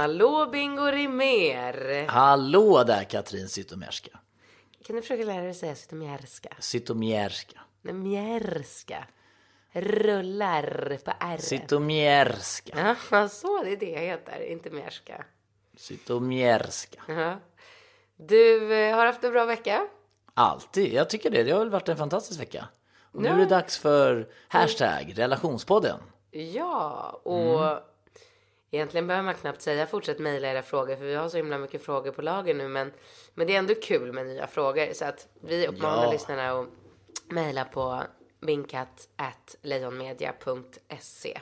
Hallå Bingo Rimér! Hallå där Katrin Zytomierska. Kan du försöka lära dig säga zytomierska? Zytomierska. Nej, mjärska. Rullar på R. Zytomierska. Ja, så det är det jag heter, inte mjärska. Zytomierska. Ja. Du eh, har haft en bra vecka? Alltid. Jag tycker det. Det har väl varit en fantastisk vecka. Och nu är det dags för hashtag relationspodden. Ja, och egentligen behöver man knappt säga fortsätt mejla era frågor för vi har så himla mycket frågor på lager nu men, men det är ändå kul med nya frågor så att vi uppmanar Ja. lyssnarna att mejla på vinkat.lejonmedia.se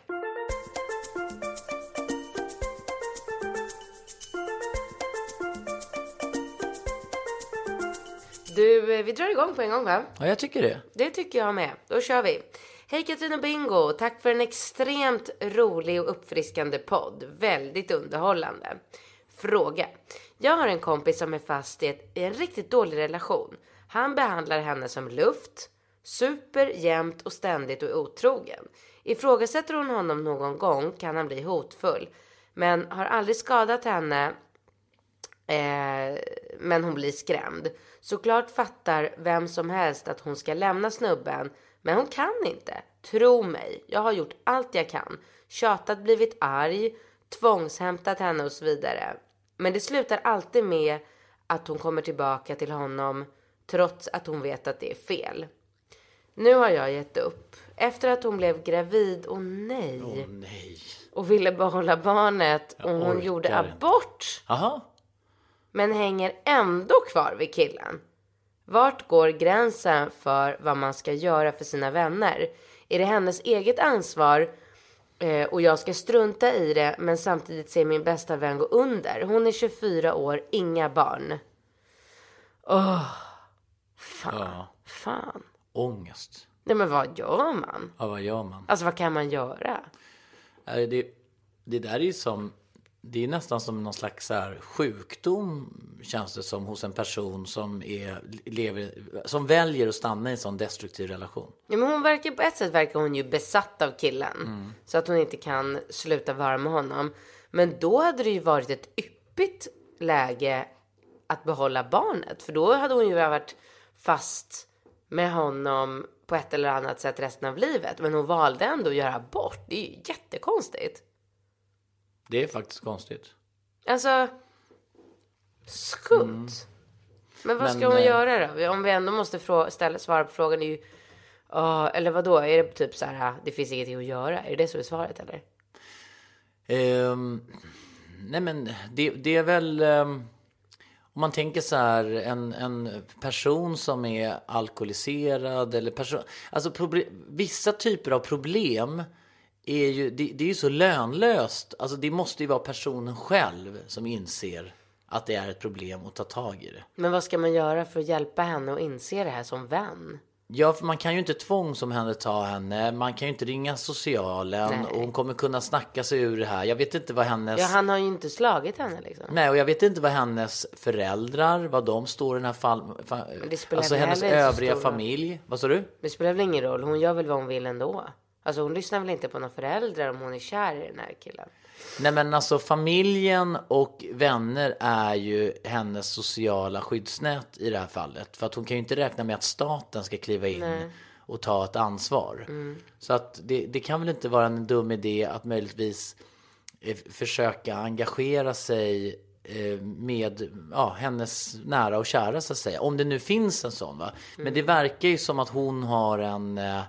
Du, eh, vi drar igång på en gång va? Ja, jag tycker det. Det tycker jag med. Då kör vi. Hej Katrin och Bingo! Tack för en extremt rolig och uppfriskande podd. Väldigt underhållande. Fråga. Jag har en kompis som är fast i, ett, i en riktigt dålig relation. Han behandlar henne som luft, super jämt och ständigt och är otrogen. Ifrågasätter hon honom någon gång kan han bli hotfull. Men har aldrig skadat henne Eh, men hon blir skrämd. Såklart fattar vem som helst att hon ska lämna snubben, men hon kan inte. Tro mig, jag har gjort allt jag kan. Tjatat, blivit arg, tvångshämtat henne och så vidare. Men det slutar alltid med att hon kommer tillbaka till honom trots att hon vet att det är fel. Nu har jag gett upp. Efter att hon blev gravid, och nej, Åh nej. och ville behålla barnet och hon gjorde inte. abort Jaha. men hänger ändå kvar vid killen. Vart går gränsen för vad man ska göra för sina vänner? Är det hennes eget ansvar eh, och jag ska strunta i det men samtidigt se min bästa vän gå under? Hon är 24 år, inga barn. Åh, fan, Ja. fan. Ångest. Nej men vad gör man? Ja, vad gör man? Alltså vad kan man göra? Det, det där är ju som... Det är nästan som någon slags så här sjukdom känns det som hos en person som, är, lever, som väljer att stanna i en sån destruktiv relation. Ja, men hon verkar, på ett sätt verkar hon ju besatt av killen. Mm. Så att hon inte kan sluta vara med honom. Men då hade det ju varit ett yppigt läge att behålla barnet. För då hade hon ju varit fast med honom på ett eller annat sätt resten av livet. Men hon valde ändå att göra abort. Det är ju jättekonstigt. Det är faktiskt konstigt. Alltså, skumt. Men vad ska Men, hon eh, göra då? Om vi ändå måste ställa, svara på frågan är ju... ja, eller vad då? Är det typ så här, det finns ingenting att göra? Är det det som är svaret eller? Ehm, nej men det, det är väl... ehm, om man tänker så här, en, en person som är alkoholiserad eller person... Alltså proble- vissa typer av problem är ju, det, det är ju så lönlöst. Alltså det måste ju vara personen själv som inser att det är ett problem och tar tag i det. Men vad ska man göra för att hjälpa henne att inse det här som vän? Ja, för man kan ju inte tvångsomhänderta henne. Man kan ju inte ringa socialen. Nej. Och hon kommer kunna snacka sig ur det här. Jag vet inte vad hennes... Ja, han har ju inte slagit henne liksom. Nej, och jag vet inte vad hennes föräldrar, vad de står i den här fall... fa- det spelar alltså hennes övriga familj. Vad sa du? Det spelar väl ingen roll? Hon gör väl vad hon vill ändå? Alltså hon lyssnar väl inte på några föräldrar om hon är kär i den här killen? Nej, men alltså familjen och vänner är ju hennes sociala skyddsnät i det här fallet. För att hon kan ju inte räkna med att staten ska kliva in och ta ett ansvar. Så att det, det kan väl inte vara en dum idé att möjligtvis eh, försöka engagera sig eh, med ja, hennes nära och kära så att säga. Om det nu finns en sån va. Men det verkar ju som att hon har en eh,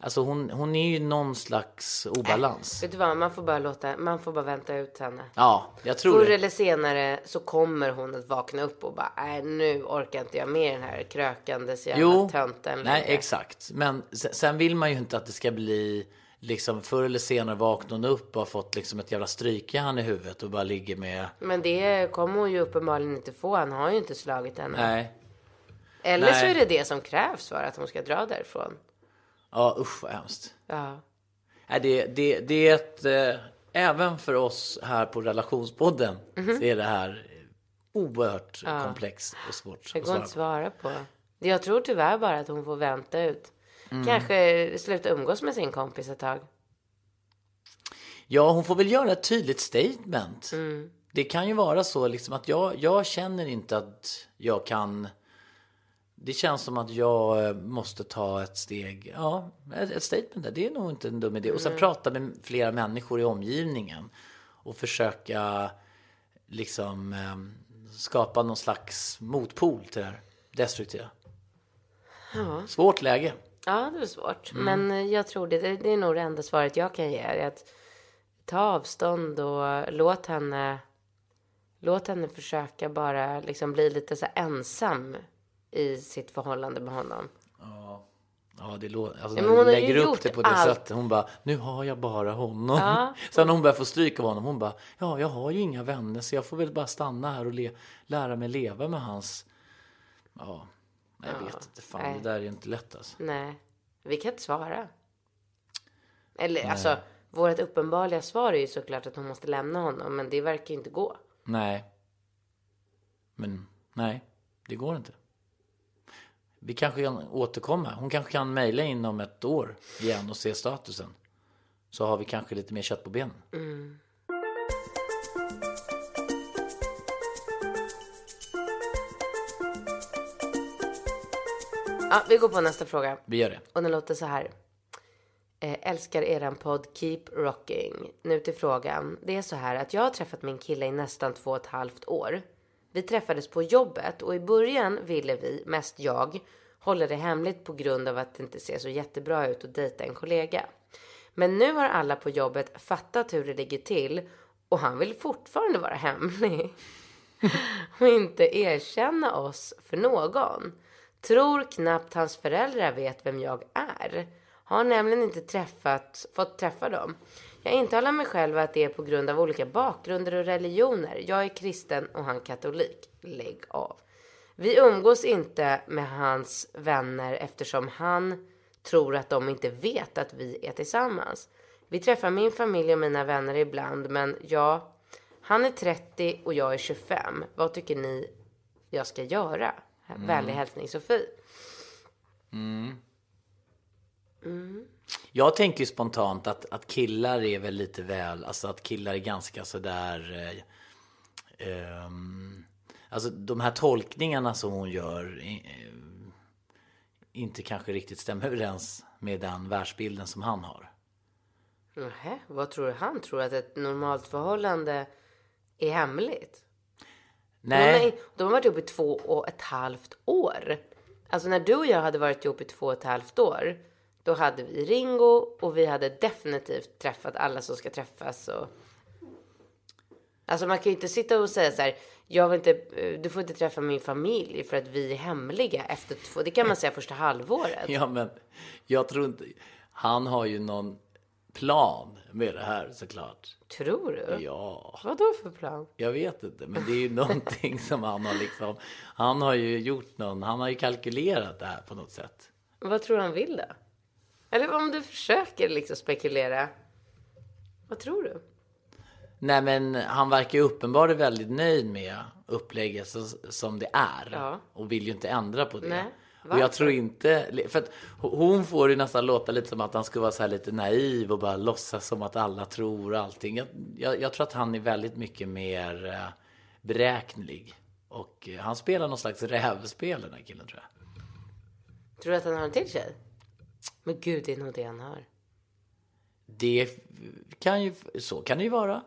Alltså hon, hon är ju någon slags obalans. Vet du vad, man får bara låta, man får bara vänta ut henne. Ja, jag tror Förr det. eller senare så kommer hon att vakna upp och bara, nej nu orkar inte jag med den här krökandes jävla Jo, tönten nej längre." exakt. Men sen, sen vill man ju inte att det ska bli liksom förr eller senare vaknar hon upp och har fått liksom ett jävla strykjärn i huvudet och bara ligger med. Men det kommer hon ju uppenbarligen inte få. Han har ju inte slagit henne. Nej. Eller så nej. är det det som krävs för att hon ska dra därifrån. Ja usch vad hemskt. Ja. Nej, det, det, det är ett, eh, även för oss här på relationspodden Mhm. så är det här oerhört komplext och svårt Det går att svara på. Jag tror tyvärr bara att hon får vänta ut. Mm. Kanske sluta umgås med sin kompis ett tag. Ja, hon får väl göra ett tydligt statement. Mm. Det kan ju vara så liksom att jag, jag känner inte att jag kan... Det känns som att jag eh, måste ta ett steg. Ja, ett, ett statement där, det är nog inte en dum idé. Och sen prata med flera människor i omgivningen. Och försöka liksom eh, skapa någon slags motpol till det här destruktiva. Svårt läge. Ja, det är svårt. Mm. Men eh, jag tror det, det, är nog det enda svaret jag kan ge. Är att ta avstånd och låt henne, låt henne försöka bara liksom bli lite så ensam i sitt förhållande med honom. Ja, det låter... Alltså, Ja, när hon lägger upp det på det allt. sättet. Hon bara, nu har jag bara honom. Ja. Sen när hon börjar få stryk av honom, hon bara, ja, jag har ju inga vänner så jag får väl bara stanna här och le, lära mig leva med hans... Ja, nej, jag vet inte. Fan, nej. det där är inte lätt alltså. Nej, vi kan inte svara. Eller alltså, vårt uppenbarliga svar är ju såklart att hon måste lämna honom. Men det verkar ju inte gå. Nej. Men nej, det går inte. Vi kanske kan återkomma. Hon kanske kan mejla inom ett år igen och se statusen. Så har vi kanske lite mer kött på benen. Ja, vi går på nästa fråga. Vi gör det. Och den låter så här. Eh, älskar eran podd Keep Rocking. Nu till frågan. Det är så här att jag har träffat min kille i nästan två och ett halvt år. Vi träffades på jobbet och i början ville vi, mest jag, hålla det hemligt på grund av att det inte ser så jättebra ut att dejta en kollega. Men nu har alla på jobbet fattat hur det ligger till och han vill fortfarande vara hemlig och inte erkänna oss för någon. Tror knappt hans föräldrar vet vem jag är. Har nämligen inte träffat, fått träffa dem. Jag intalar mig själv att det är på grund av olika bakgrunder och religioner. Jag är kristen och han katolik. Lägg av. Vi umgås inte med hans vänner eftersom han tror att de inte vet att vi är tillsammans. Vi träffar min familj och mina vänner ibland, men ja, han är 30 och jag är 25. Vad tycker ni jag ska göra? Vänlig hälsning Sofie. Jag tänker spontant att, att killar är väl lite väl, alltså att killar är ganska sådär... Eh, ehm, alltså de här tolkningarna som hon gör eh, inte kanske riktigt stämmer överens med den världsbilden som han har. Nähä, vad tror du han tror att ett normalt förhållande är hemligt? Nej, De, de har varit ihop i två och ett halvt år. Alltså när du och jag hade varit ihop i två och ett halvt år. Då hade vi Ringo och vi hade definitivt träffat alla som ska träffas. Och... Alltså man kan ju inte sitta och säga så här. Jag vill inte, eh, du får inte träffa min familj för att vi är hemliga efter två. Det kan man säga första halvåret. ja men jag tror inte... Han har ju någon plan med det här såklart. Tror du? Ja. Vad då för plan? Jag vet inte, men det är ju någonting som han har liksom... Han har ju gjort någon... Han har ju kalkylerat det här på något sätt. Vad tror du han vill då? Eller om du försöker liksom spekulera. Vad tror du? Nej, men han verkar ju uppenbarligen väldigt nöjd med upplägget som det är. Ja. Och vill ju inte ändra på det. Nej, och jag tror inte... För att hon får ju nästan låta lite som att han skulle vara så här lite naiv och bara låtsas som att alla tror allting. Jag, jag, jag tror att han är väldigt mycket mer eh, beräknelig. Och eh, han spelar någon slags rävspel den här killen tror jag. Tror du att han har en till tjej? Men gud, det är nog det han har. Det kan ju, så kan det ju vara.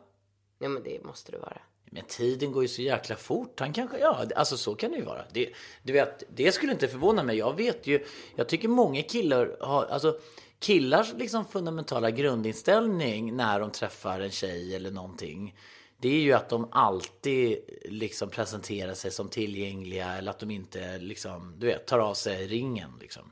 Ja, men det måste det vara. Men tiden går ju så jäkla fort. Han kanske, ja, alltså så kan det ju vara. Det, du vet, det skulle inte förvåna mig. Jag vet ju, jag tycker många killar har, alltså killars liksom fundamentala grundinställning när de träffar en tjej eller någonting. Det är ju att de alltid liksom presenterar sig som tillgängliga eller att de inte liksom, du vet, tar av sig ringen liksom.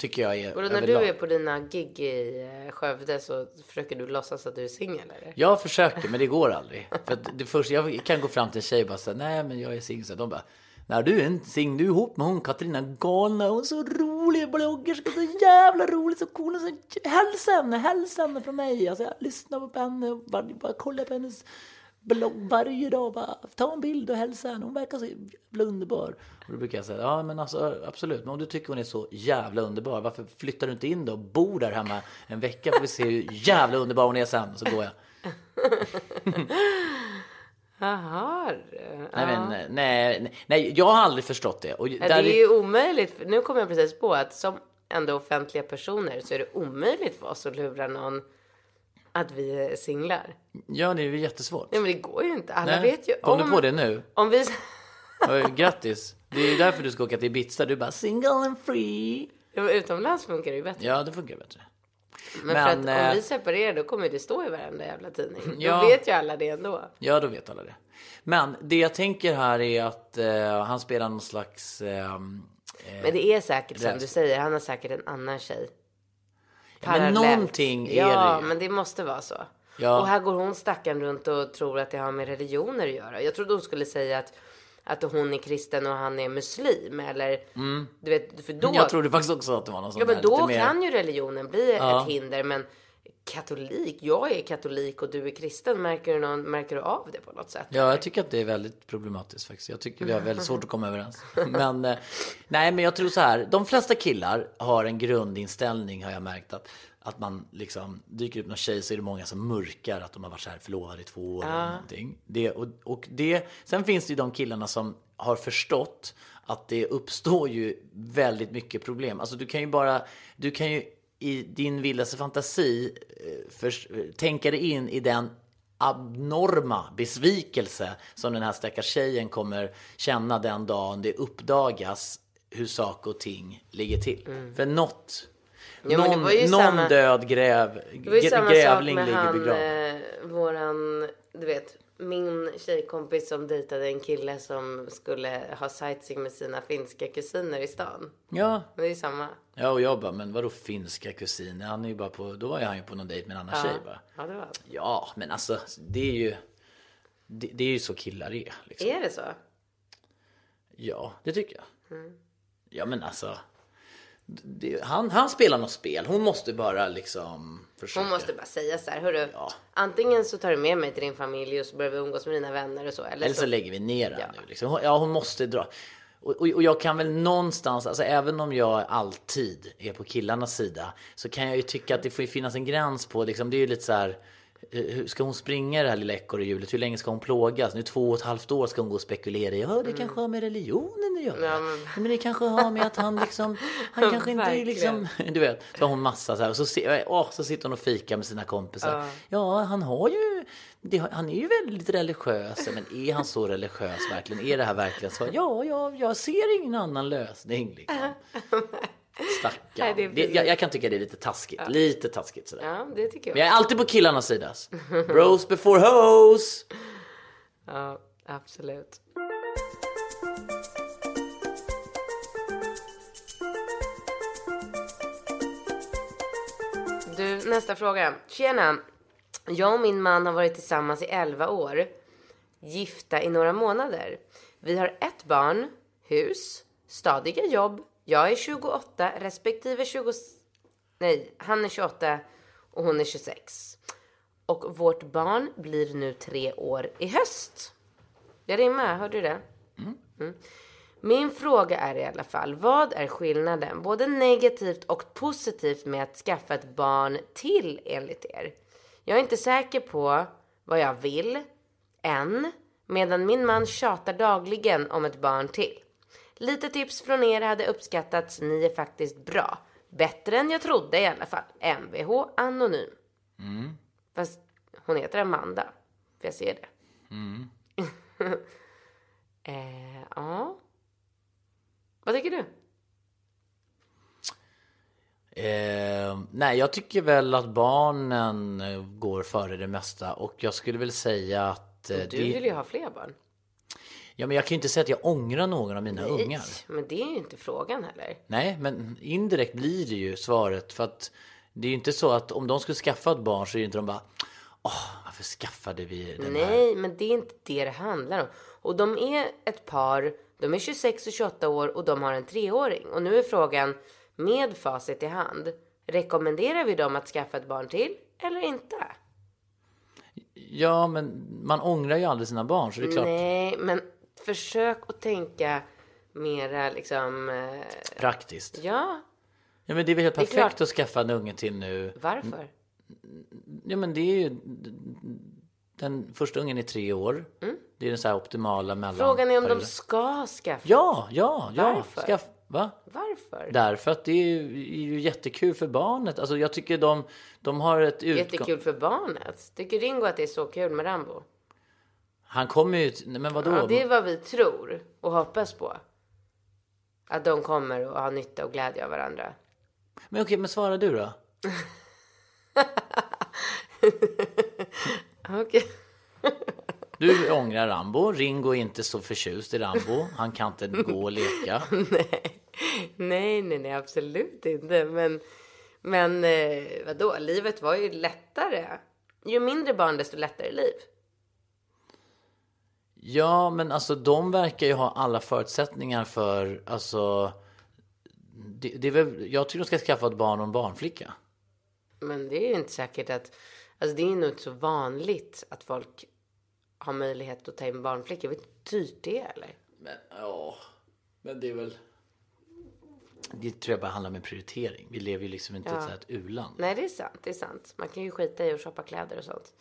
Tycker jag är Och när överlag. du är på dina gig i eh, Skövde så försöker du låtsas att du är singel eller? Jag försöker, men det går aldrig. För det första, jag kan gå fram till en tjej och bara säga nej men jag är singel. De bara, nej du är inte singel, du är ihop med hon Katarina galna, hon är så rolig bloggerska, så jävla rolig, så cool. Så, hälsa henne, hälsa henne från mig. Alltså jag lyssnar på henne, och bara, bara kolla på hennes blogg varje dag. Bara, ta en bild och hälsa henne, hon verkar så jävla underbar. Och då brukar jag säga, ja men alltså absolut, men om du tycker hon är så jävla underbar, varför flyttar du inte in då och bor där hemma en vecka får vi se hur jävla underbar hon är sen, så går jag. Jaha. Nej, men, nej, nej, jag har aldrig förstått det. Och där det är ju omöjligt. Nu kommer jag precis på att som ändå offentliga personer så är det omöjligt för oss att lura någon att vi är singlar. Ja, det är ju jättesvårt. Nej, men det går ju inte. Alla Nej, vet ju Kom om... du på det nu? Om vi... Grattis. Det är ju därför du ska åka till Ibiza. Du bara single and free. Ja, men Utomlands funkar det ju bättre. Ja, det funkar bättre. Men, men, för att eh, om vi separerar då kommer det stå i varenda jävla tidning. Ja. Då vet ju alla det ändå. Ja, då vet alla det. Men det jag tänker här är att eh, han spelar någon slags... ehm, Men det är säkert som du säger, han har säkert en annan tjej. Ja, men Parallellt. någonting är Ja, det ju. men det måste vara så. Ja. Och här går hon stackaren runt och tror att det har med religioner att göra. Jag trodde hon skulle säga att, att hon är kristen och han är muslim. Eller, du vet, för då, Mm. Jag trodde faktiskt också att det var någon sån ja, men då kan ju religionen bli Ja. ett hinder. Men katolik, jag är katolik och du är kristen. Märker du, någon, märker du av det på något sätt? Ja, jag tycker att det är väldigt problematiskt faktiskt. Jag tycker vi har väldigt svårt att komma överens. Men eh, nej, men jag tror så här. De flesta killar har en grundinställning har jag märkt att att man liksom dyker upp någon tjej så är det många som mörkar att de har varit så här förlovade i två år eller någonting. Det, och, och det, sen finns det ju de killarna som har förstått att det uppstår ju väldigt mycket problem. Alltså du kan ju bara, du kan ju i din vildaste fantasi eh, för, tänka dig in i den abnorma besvikelse som den här stackars tjejen kommer känna den dagen det uppdagas hur saker och ting ligger till. För något, Mm. Jo, någon, någon samma- död gräv, Det var ju samma sak grävling med ligger han, eh, våran, du vet, min tjejkompis som dejtade en kille som skulle ha sightseeing med sina finska kusiner i stan. Ja, Det är samma. ja, och jag bara, men vadå finska kusiner? Han är ju bara på, då var han ju på någon dejt med en annan tjej bara. Ja, det var Ja, men alltså det är ju, det, det är ju så killar är. Liksom. Är det så? Ja, det tycker jag. Mm. Ja, men alltså. Han, han spelar något spel. Hon måste bara liksom försöka. Hon måste bara säga så här, hörru, Ja. antingen så tar du med mig till din familj och så börjar vi umgås med dina vänner och så. Eller, Eller så så, lägger vi ner henne Ja. nu. Liksom. Hon- Ja, hon måste dra. Och, och, och jag kan väl någonstans, alltså även om jag alltid är på killarnas sida, så kan jag ju tycka att det får ju finnas en gräns på, liksom, det är ju lite så här, hur ska hon springa det här lilla ekorrhjulet? Hur länge ska hon plågas? Nu två och ett halvt år ska hon gå och spekulera i, ja det kanske har med religionen att göra. Ja, men- men... det kanske har med att han liksom, han kanske inte Verkligen. liksom, du vet. Så har hon massa så här, och så, se- åh, så sitter hon och fikar med sina kompisar. Ja, han har ju, det, han är ju väldigt religiös, men är han så religiös verkligen? Är det här verkligen så? Ja, ja jag ser ingen annan lösning liksom. Nej, Stackarn. det är Det, jag, jag kan tycka det är lite taskigt, lite taskigt sådär. Ja, det tycker jag. Men jag är alltid på killarnas sida. Bros before hoes. Ja, absolut. Du, nästa fråga. Tjena. Jag och min man har varit tillsammans i 11 år. Gifta i några månader. Vi har ett barn, hus, stadiga jobb. Jag är 28 respektive 20... Nej, han är 28 och hon är 26. Och vårt barn blir nu tre år i höst. Jag rimmar, hörde du det? Mm. Min fråga är i alla fall, vad är skillnaden, både negativt och positivt med att skaffa ett barn till enligt er? Jag är inte säker på vad jag vill, än, medan min man tjatar dagligen om ett barn till. Lite tips från er hade uppskattats, ni är faktiskt bra. Bättre än jag trodde i alla fall. Mvh Anonym. Fast hon heter Amanda. För jag ser det. eh, ja. Vad tycker du? Eh, nej, jag tycker väl att barnen går före det mesta och jag skulle väl säga att... eh, Du det, vill ju ha fler barn. Ja, men jag kan ju inte säga att jag ångrar någon av mina ungar. Nej, men det är ju inte frågan heller. Nej, men indirekt blir det ju svaret för att det är ju inte så att om de skulle skaffa ett barn så är det inte de bara Åh, varför skaffade vi den här? Nej, men det är inte det det handlar om. Och de är ett par, de är 26 och 28 år och de har en treåring. Och nu är frågan, med facit i hand, rekommenderar vi dem att skaffa ett barn till eller inte? Ja, men man ångrar ju aldrig sina barn så det är klart Nej, men försök att tänka mera liksom... eh, praktiskt. Ja, Ja, men det är väl helt perfekt klart. att skaffa en unge till nu. varför? Ja, men det är ju den första ungen är tre år. Det är den så här optimala mellan. Mm. Frågan är om de ska skaffa. Ja, ja, ja. Varför? Skaff... Va? Varför? Därför att det är ju jättekul för barnet. Alltså jag tycker de, de har ett utgång... Jättekul för barnet. Tycker Ringo att det är så kul med Rambo? Han kommer ju... Nej, men vadå? Ja, det är vad vi tror och hoppas på. Att de kommer att ha nytta och glädje av varandra. Men okej, men svara du då. Okej. Du ångrar Rambo. Ringo är inte så förtjust i Rambo. Han kan inte gå och leka. nej. nej, nej, nej, absolut inte. Men, men eh, vadå, livet var ju lättare. Ju mindre barn, desto lättare liv. Ja, men alltså de verkar ju ha alla förutsättningar för, alltså... Det, det är väl, jag tycker de ska skaffa ett barn och en barnflicka. Men det är ju inte säkert att... Alltså det är nog inte så vanligt att folk har möjlighet att ta in barnflickor. Vet du hur dyrt det är eller? Men ja, men det är väl... Det tror jag bara handlar om en prioritering. Vi lever ju liksom inte i ett, u-land. Nej, det är sant. Det är sant. Man kan ju skita i att shoppa kläder och sånt.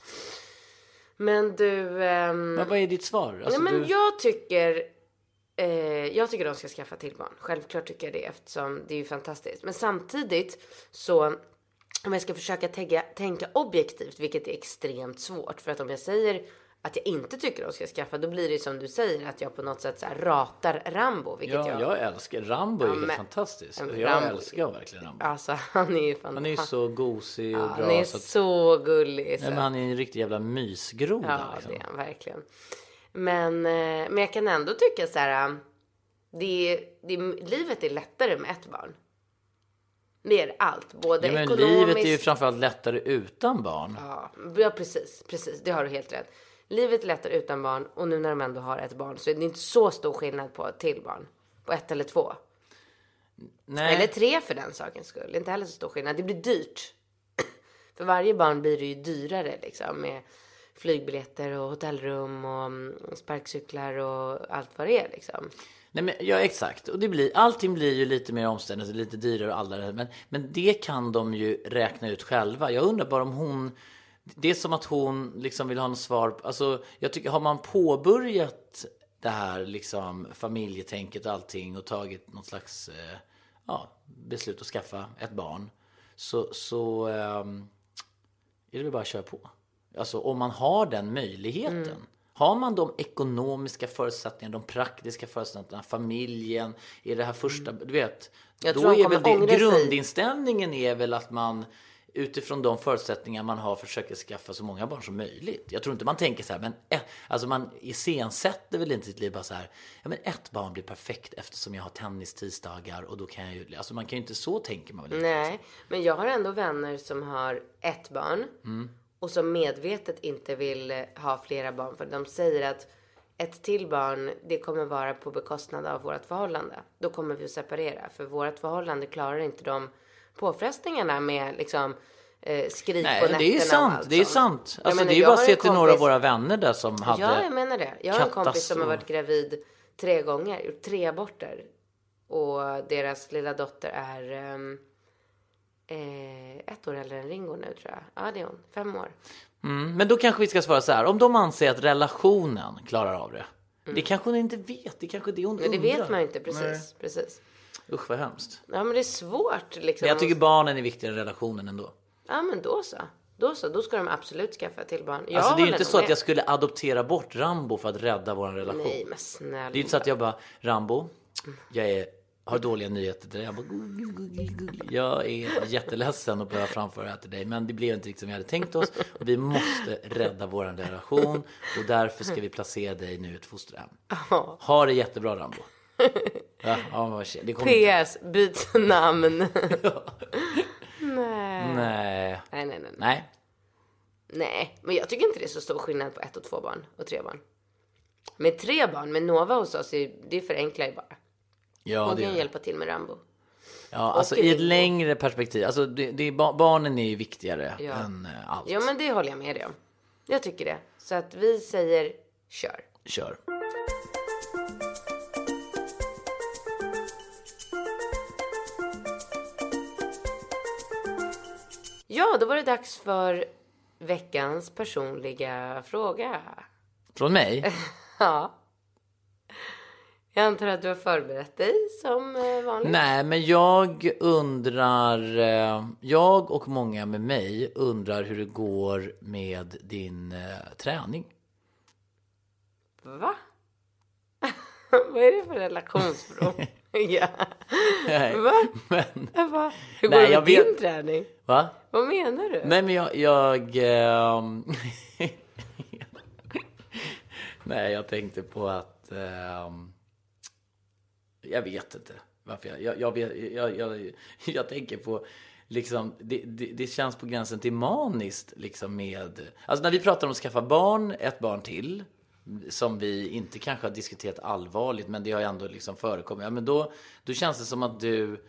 Men du... ehm, Men vad är ditt svar? Alltså, Nej, men du... jag tycker... Eh, jag tycker de ska skaffa till barn. Självklart tycker jag det eftersom det är ju fantastiskt. Men samtidigt så om jag ska försöka tänka, tänka objektivt, vilket är extremt svårt. För att om jag säger att jag inte tycker de ska skaffa, då blir det som du säger att jag på något sätt så ratar Rambo. Vilket Ja, jag, jag älskar Rambo. är Ja, helt men- fantastisk. Ja, men Jag Rambo- älskar verkligen Rambo. Alltså han är ju fantastisk. Han är ju så gosig och Ja, bra. han är så att... så gullig. Så. Nej, men han är en riktig jävla mysgroda. Ja, liksom. det är han verkligen. Men, eh, men jag kan ändå tycka så här. Det, är- det, är- livet är lättare med ett barn. Det är allt. Både Ja, men ekonomiskt. livet är ju framförallt lättare utan barn. Ja, ja, precis. Precis, det har du helt rätt. Livet är lättare utan barn och nu när de ändå har ett barn så är det inte så stor skillnad på till barn. På ett eller två. Nej. Eller tre för den sakens skull. Inte heller så stor skillnad. Det blir dyrt. För varje barn blir det ju dyrare liksom med flygbiljetter och hotellrum och mm, sparkcyklar och allt vad det är liksom. Nej, men, ja, exakt. Och det blir, allting blir ju lite mer omständigt, lite dyrare och alla det. Men, men det kan de ju räkna ut själva. Jag undrar bara om hon... Det är som att hon liksom vill ha något svar. Alltså, jag tycker, har man påbörjat det här liksom familjetänket och allting och tagit något slags eh, ja, beslut att skaffa ett barn så, så ehm, är det väl bara att köra på. Alltså om man har den möjligheten. Mm. Har man de ekonomiska förutsättningarna, de praktiska förutsättningarna, familjen, är det här första, du vet. Jag då är väl det, grundinställningen är väl att man utifrån de förutsättningar man har försöker skaffa så många barn som möjligt. Jag tror inte man tänker så här, men ett, alltså man iscensätter väl inte sitt liv bara så här, ja men ett barn blir perfekt eftersom jag har tennis tisdagar och då kan jag ju, alltså man kan ju inte så tänker man väl inte. Nej, men jag har ändå vänner som har ett barn och som medvetet inte vill eh, ha flera barn för de säger att ett till barn, det kommer vara på bekostnad av vårt förhållande. Då kommer vi att separera för vårt förhållande klarar inte de påfrestningarna med liksom eh, skrik på Nej, nätterna det är och sant. allt Det är sånt. sant. Alltså, menar, det är bara att se till några av våra vänner där som hade... Ja, jag menar det. Jag har en kompis som har varit gravid tre gånger, gjort tre aborter. Och deras lilla dotter är ehm, eh, ett år äldre än Ringo nu tror jag. Ja, det är hon. Fem år. Mm, men då kanske vi ska svara så här. Om de anser att relationen klarar av det. Det kanske hon inte vet. Det kanske är det hon Men det undrar. vet man inte precis. precis. Usch vad hemskt. Ja, men det är svårt liksom. Men jag tycker barnen är viktigare än relationen ändå. Ja, men då så. Då så, då ska de absolut skaffa till barn. Jag Alltså det är ju inte så att med. jag skulle adoptera bort Rambo för att rädda vår relation. Nej men snälla. Det är inte så att jag bara, Rambo, jag är, har dåliga nyheter till dig. Jag, bara, jag är jätteledsen att behöva framföra det här till dig, men det blev inte riktigt som vi hade tänkt oss. Och vi måste rädda vår relation och därför ska vi placera dig nu i ett fosterhem. Ha det jättebra Rambo. Ja, ja, det kommer inte. PS, byt namn. nej. Nej. Nej, nej, nej. Nej. Nej, men jag tycker inte det är så stor skillnad på ett och två barn och tre barn. Med tre barn, med Nova hos oss, är- det förenklar ju bara. Ja, Hon kan hjälpa till med Rambo. Ja, alltså Och i ett längre perspektiv. Alltså det, det är, barnen är ju viktigare Ja. än eh, allt. Ja, men det håller jag med dig om. Jag tycker det. Så att vi säger kör. Kör. Ja, då var det dags för veckans personliga fråga. Från mig? Ja. Jag antar att du har förberett dig som eh, vanligt. Nej, men jag undrar, eh, jag och många med mig undrar hur det går med din eh, träning. Va? Vad är det för relationsfråga? ja. Nej, Va? men, bara, hur går Nej, det med din vet- träning? Va? Vad menar du? Nej, men jag, jag ehm, Nej, jag tänkte på att, ehm, jag vet inte varför jag, jag, jag, vet, jag, jag tänker på, liksom, det, det, det känns på gränsen till maniskt liksom med, alltså när vi pratar om att skaffa barn, ett barn till, som vi inte kanske har diskuterat allvarligt, men det har ju ändå liksom förekommit. Ja, men då, då känns det som att du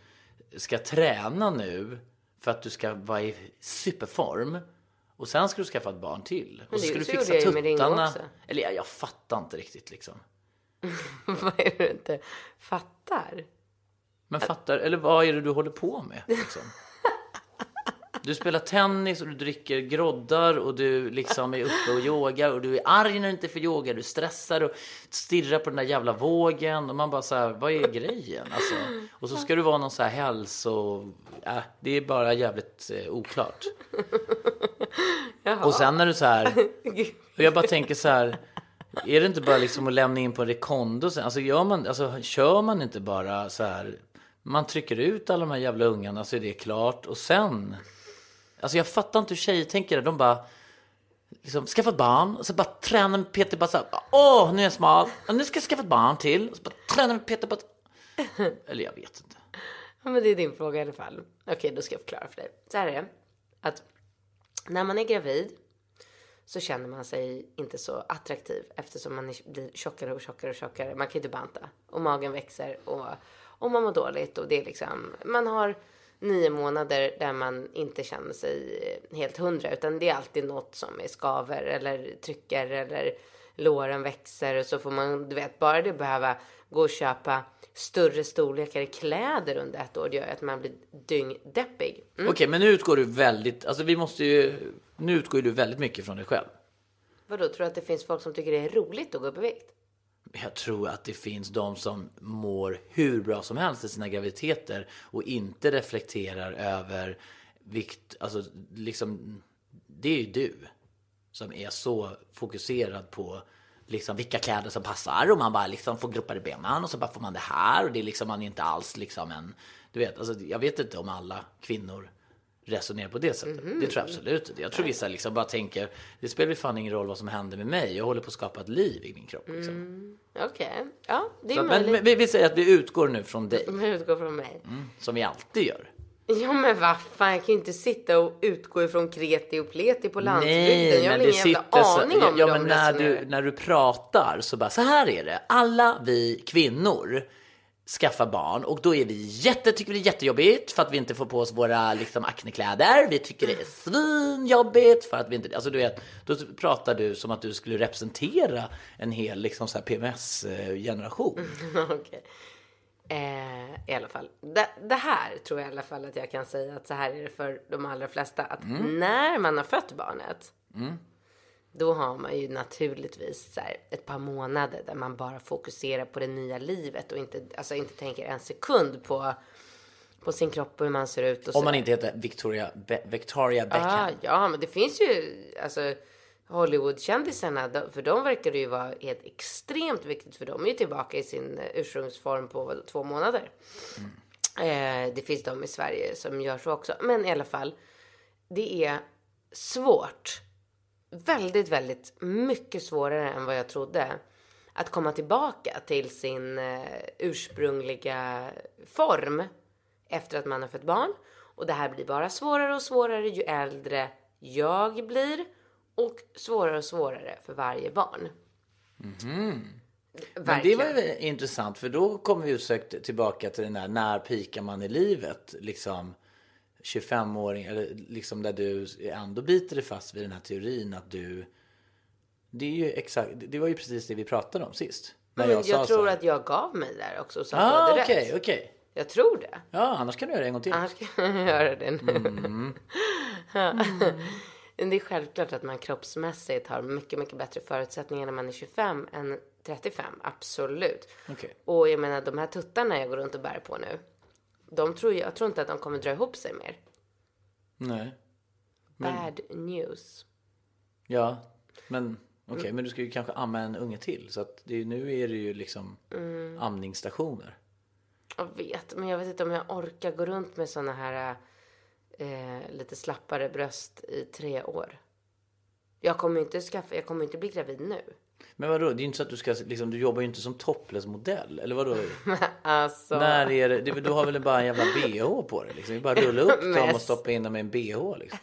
ska träna nu för att du ska vara i superform. Och sen ska du skaffa ett barn till. Och så ska du fixa tuttarna. Eller jag, jag fattar inte riktigt liksom. Vad är det du inte fattar? Men fattar, eller vad är det du håller på med? Liksom? Du spelar tennis och du dricker groddar och du liksom är uppe och yogar och du är arg när du inte får yoga. Du stressar och stirrar på den där jävla vågen och man bara så här, vad är grejen? Alltså, och så ska du vara någon så här hälso... Äh, det är bara jävligt eh, oklart. Och sen när du så här... Och jag bara tänker så här. Är det inte bara liksom att lämna in på en rekondo sen? Alltså, gör man, alltså kör man inte bara så här. Man trycker ut alla de här jävla ungarna så är det klart. Och sen. Alltså jag fattar inte hur tjejer tänker. det. De bara. Liksom, skaffa ett barn och så bara träna med Peter bara så här, Åh, nu är jag smal. och Nu ska jag skaffa ett barn till. Och så bara träna med Peter bara. Eller jag vet inte. Ja, men det är din fråga i alla fall. Okej, då ska jag förklara för dig. Så här är det. Att när man är gravid så känner man sig inte så attraktiv eftersom man blir tjockare och tjockare och tjockare. Man kan ju inte banta och magen växer och, och man mår dåligt och det är liksom, man har nio månader där man inte känner sig helt hundra utan det är alltid något som är skaver eller trycker eller låren växer och så får man, du vet, bara det behöva gå och köpa större storlekar i kläder under ett år det gör ju att man blir dyngdeppig. Mm. Okej, men nu utgår du väldigt, alltså vi måste ju, nu utgår ju du väldigt mycket från dig själv. Vadå, tror du att det finns folk som tycker det är roligt att gå upp i vikt? Jag tror att det finns de som mår hur bra som helst i sina graviditeter och inte reflekterar över vikt. Alltså, liksom, det är ju du som är så fokuserad på liksom vilka kläder som passar och man bara liksom får gropar i benen och så bara får man det här och det är liksom man är inte alls liksom en, du vet, alltså jag vet inte om alla kvinnor resonerar på det sättet. Det tror jag absolut inte. Jag tror vissa liksom bara tänker, det spelar ju fan ingen roll vad som händer med mig. Jag håller på att skapa ett liv i min kropp. Liksom. Okej, ja det är Så, möjligt. men vi, vi säger att vi utgår nu från dig, Men utgår från mig. som vi alltid gör. Ja men vad fan, jag kan ju inte sitta och utgå ifrån kreti och pleti på landsbygden. jag har ingen jävla aning om ja, hur men när du, när du pratar så bara, så här är det. Alla vi kvinnor skaffar barn och då är vi jätte, tycker det är jättejobbigt för att vi inte får på oss våra liksom, aknekläder. Vi tycker det är svinjobbigt för att vi inte, alltså du vet, då pratar du som att du skulle representera en hel liksom så här PMS-generation. Okej. Eh, I alla fall. Det, det här tror jag i alla fall att jag kan säga att så här är det för de allra flesta. Att när man har fött barnet. Då har man ju naturligtvis så här, ett par månader där man bara fokuserar på det nya livet och inte, alltså inte tänker en sekund på på sin kropp och hur man ser ut. Och Om man inte heter Victoria, Be- Victoria Beckham. Ah, ja, men det finns ju alltså Hollywoodkändisarna, för de verkar det ju vara helt extremt viktigt för de är ju tillbaka i sin eh, ursprungsform på två månader. Eh, det finns de i Sverige som gör så också. Men i alla fall, det är svårt. Väldigt, väldigt mycket svårare än vad jag trodde. Att komma tillbaka till sin eh, ursprungliga form efter att man har fött barn. Och det här blir bara svårare och svårare ju äldre jag blir. Och svårare och svårare för varje barn. Men det var intressant för då kommer vi osökt tillbaka till den där när pikar man i livet? Liksom 25-åring eller liksom där du ändå biter dig fast vid den här teorin att du det är ju exakt, det var ju precis det vi pratade om sist. När Men jag, så tror att jag gav mig där också att Ah, hade okej, rätt. okej. Jag tror det. Ja, annars kan du göra det en gång till. Annars kan jag göra det nu. Mm. Ja. Men det är självklart att man kroppsmässigt har mycket, mycket bättre förutsättningar när man är 25 än 35. Absolut. Okej. Och jag menar de här tuttarna jag går runt och bär på nu. De tror jag, tror inte att de kommer dra ihop sig mer. Nej. Bad news. Ja, men okej, Mm. men du ska ju kanske amma en unge till. Så att det, nu är det ju liksom Mm. amningsstationer. Jag vet, men jag vet inte om jag orkar gå runt med såna här eh, lite slappare bröst i tre år. Jag kommer inte skaffa, jag kommer inte bli gravid nu. Men vadå, det är ju inte så att du ska, liksom, du jobbar ju inte som topless-modell. Eller vadå? Alltså. När är det, du har väl bara en jävla bh på dig liksom. Det är bara att rulla upp dem och stoppa in dem i en bh liksom.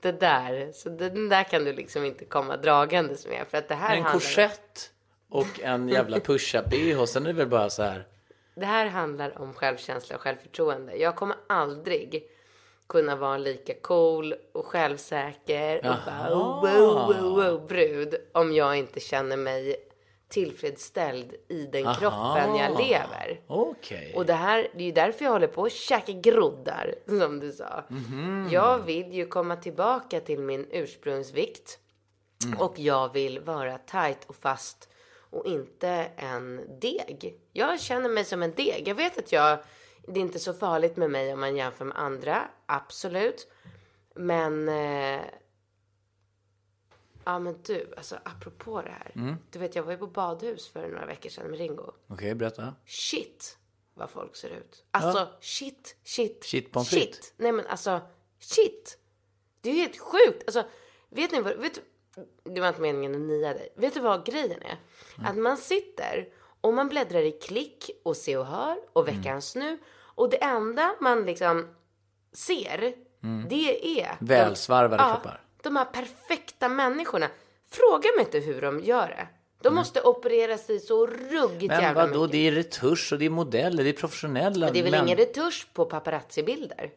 Det där, så den där kan du liksom inte komma dragandes med. För att det här En handlar, korsett och en jävla push-up bh. Sen är det väl bara så här. det här handlar om självkänsla och självförtroende. Jag kommer aldrig kunna vara lika cool och självsäker och bara oh, wow, wow, wow, brud om jag inte känner mig tillfredsställd i den kroppen jag lever. Okej. Och det här, det är ju därför jag håller på att käka groddar, som du sa. Jag vill ju komma tillbaka till min ursprungsvikt. Och jag vill vara tight och fast och inte en deg. Jag känner mig som en deg. Jag vet att jag, det är inte så farligt med mig om man jämför med andra, absolut. Men, eh, ja men du, alltså apropå det här. Du vet, jag var ju på badhus för några veckor sedan med Ringo. Okej, berätta. Shit vad folk ser ut. Alltså shit, shit, Shit pommes frites. shit. Nej men alltså shit. Det är ju helt sjukt. Alltså vet ni vad, vet, det var inte meningen att nia dig. Vet du vad grejen är? Att man sitter och man bläddrar i klick och se och hör och veckans nu. Och det enda man liksom ser, det är Välsvarvade ja, kroppar. de här perfekta människorna. Fråga mig inte hur de gör det. De måste operera sig så ruggigt Men jävla vadå, mycket. det är retusch och det är modeller, det är professionella Men det är väl män. ingen retusch på paparazzi-bilder?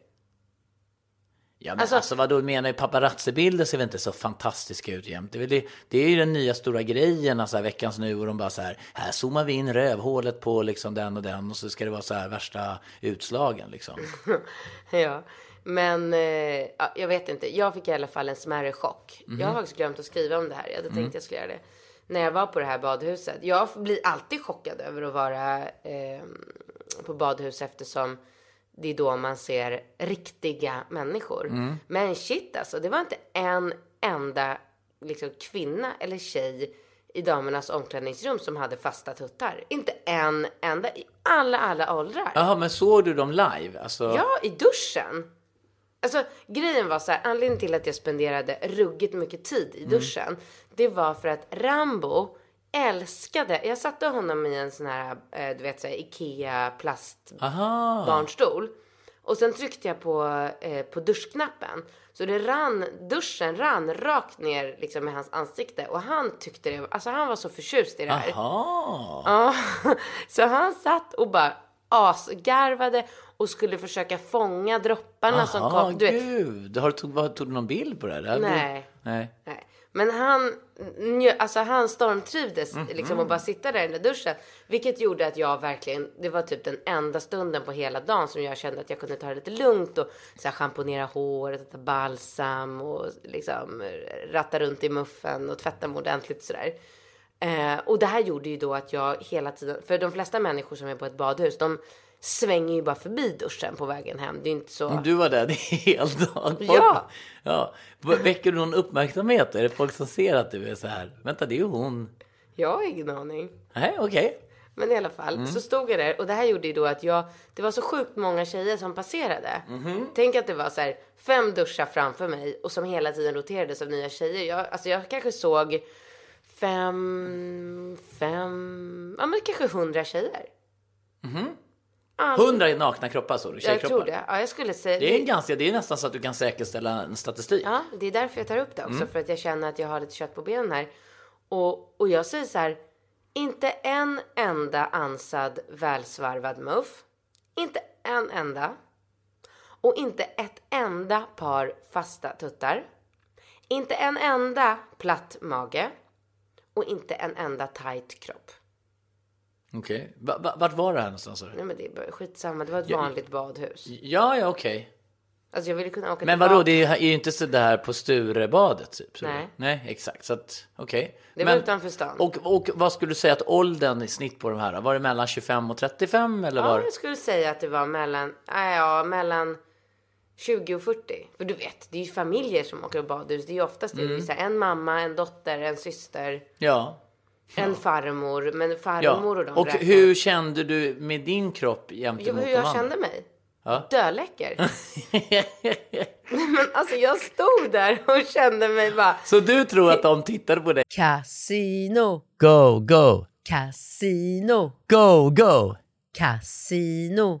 Ja men Alltså- alltså, vadå menar ju paparazzi-bilder ser väl inte så fantastiska ut jämt. Det det, det är ju den nya stora grejen, alltså veckans nu och de bara så här, här zoomar vi in rövhålet på liksom den och den och så ska det vara så här värsta utslagen liksom. Ja, men eh, ja, jag vet inte. Jag fick i alla fall en smärre chock. Jag har faktiskt glömt att skriva om det här. Jag hade tänkt jag skulle göra det. När jag var på det här badhuset. Jag blir alltid chockad över att vara eh, på badhus eftersom det är då man ser riktiga människor. Men shit alltså, det var inte en enda liksom, kvinna eller tjej i damernas omklädningsrum som hade fasta tuttar. Inte en enda i alla, alla åldrar. Jaha, men såg du dem live? Alltså, Ja, i duschen. Alltså grejen var så här, anledningen till att jag spenderade ruggigt mycket tid i duschen, det var för att Rambo älskade, jag satte honom i en sån här, eh, du vet så här, Ikea plast Aha. barnstol. Och sen tryckte jag på, eh, på duschknappen. Så det rann, duschen rann rakt ner liksom i hans ansikte. Och han tyckte det, alltså han var så förtjust i det här. Aha. Ja, så han satt och bara asgarvade och skulle försöka fånga dropparna som Aha, kom. Du vet, gud. Har du tog, vad, tog du någon bild på det? här? Nej. Nej. nej. Men han, alltså han stormtrivdes Mhm. liksom att bara sitta där i den där duschen. Vilket gjorde att jag verkligen, det var typ den enda stunden på hela dagen som jag kände att jag kunde ta det lite lugnt och så här, schamponera håret, ta balsam och liksom ratta runt i muffen och tvätta mig ordentligt sådär. Eh, och det här gjorde ju då att jag hela tiden, för de flesta människor som är på ett badhus, de svänger ju bara förbi duschen på vägen hem. Det är inte så. Du var där en hel dag. Ja. ja. Väcker du någon uppmärksamhet? Är det folk som ser att du är så här? Vänta, det är ju hon. Jag har ingen aning. Nej, okej. Men i alla fall så stod jag där och det här gjorde ju då att jag, det var så sjukt många tjejer som passerade. Tänk att det var så här fem duschar framför mig och som hela tiden roterades av nya tjejer. Jag, alltså jag kanske såg fem, fem, ja men kanske hundra tjejer. Hundra nakna kroppar så du? Jag tror det. Ja, jag skulle säga. Det är, en ganska, det är nästan så att du kan säkerställa en statistik. Ja, det är därför jag tar upp det också. För att jag känner att jag har lite kött på benen här. Och, och jag säger så här. Inte en enda ansad välsvarvad muff. Inte en enda. Och inte ett enda par fasta tuttar. Inte en enda platt mage. Och inte en enda tight kropp. Okej. Va, va, vart var det här någonstans? Nej men det är bara skitsamma. Det var ett vanligt badhus. Ja, ja, okej. Alltså jag ville kunna åka Men vadå, det är ju inte så där på Sturebadet typ? så- Nej. Nej, exakt. Så att, okej. Det var Men- utanför stan. Och, och vad skulle du säga att åldern i snitt på de här? Var det mellan 25 och 35 eller var Ja, jag skulle säga att det var mellan, äh, ja, mellan 20 och 40. För du vet, det är ju familjer som åker badhus. Det är ju oftast. Mm. det är så här, en mamma, en dotter, en syster, Ja. En farmor. Men ja. farmor och de Och räknar. hur kände du med din kropp jämte Jo, mot hur de jag andra? kände mig? Ja. Döläcker. Men alltså jag stod där och kände mig bara... Så du tror att de tittade på dig? Casino, Go, go, casino, go, go, casino.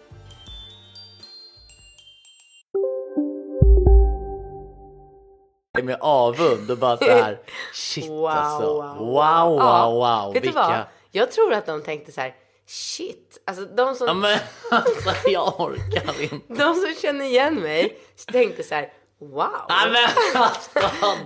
Med avund och bara så här, shit Wow, alltså. wow, Wow, wow, Ja, wow. Vet Vilka... du vad? Jag tror att de tänkte så här, shit. Alltså de som, Ja, men alltså jag orkar inte. de som känner igen mig tänkte så här, wow. Nej men alltså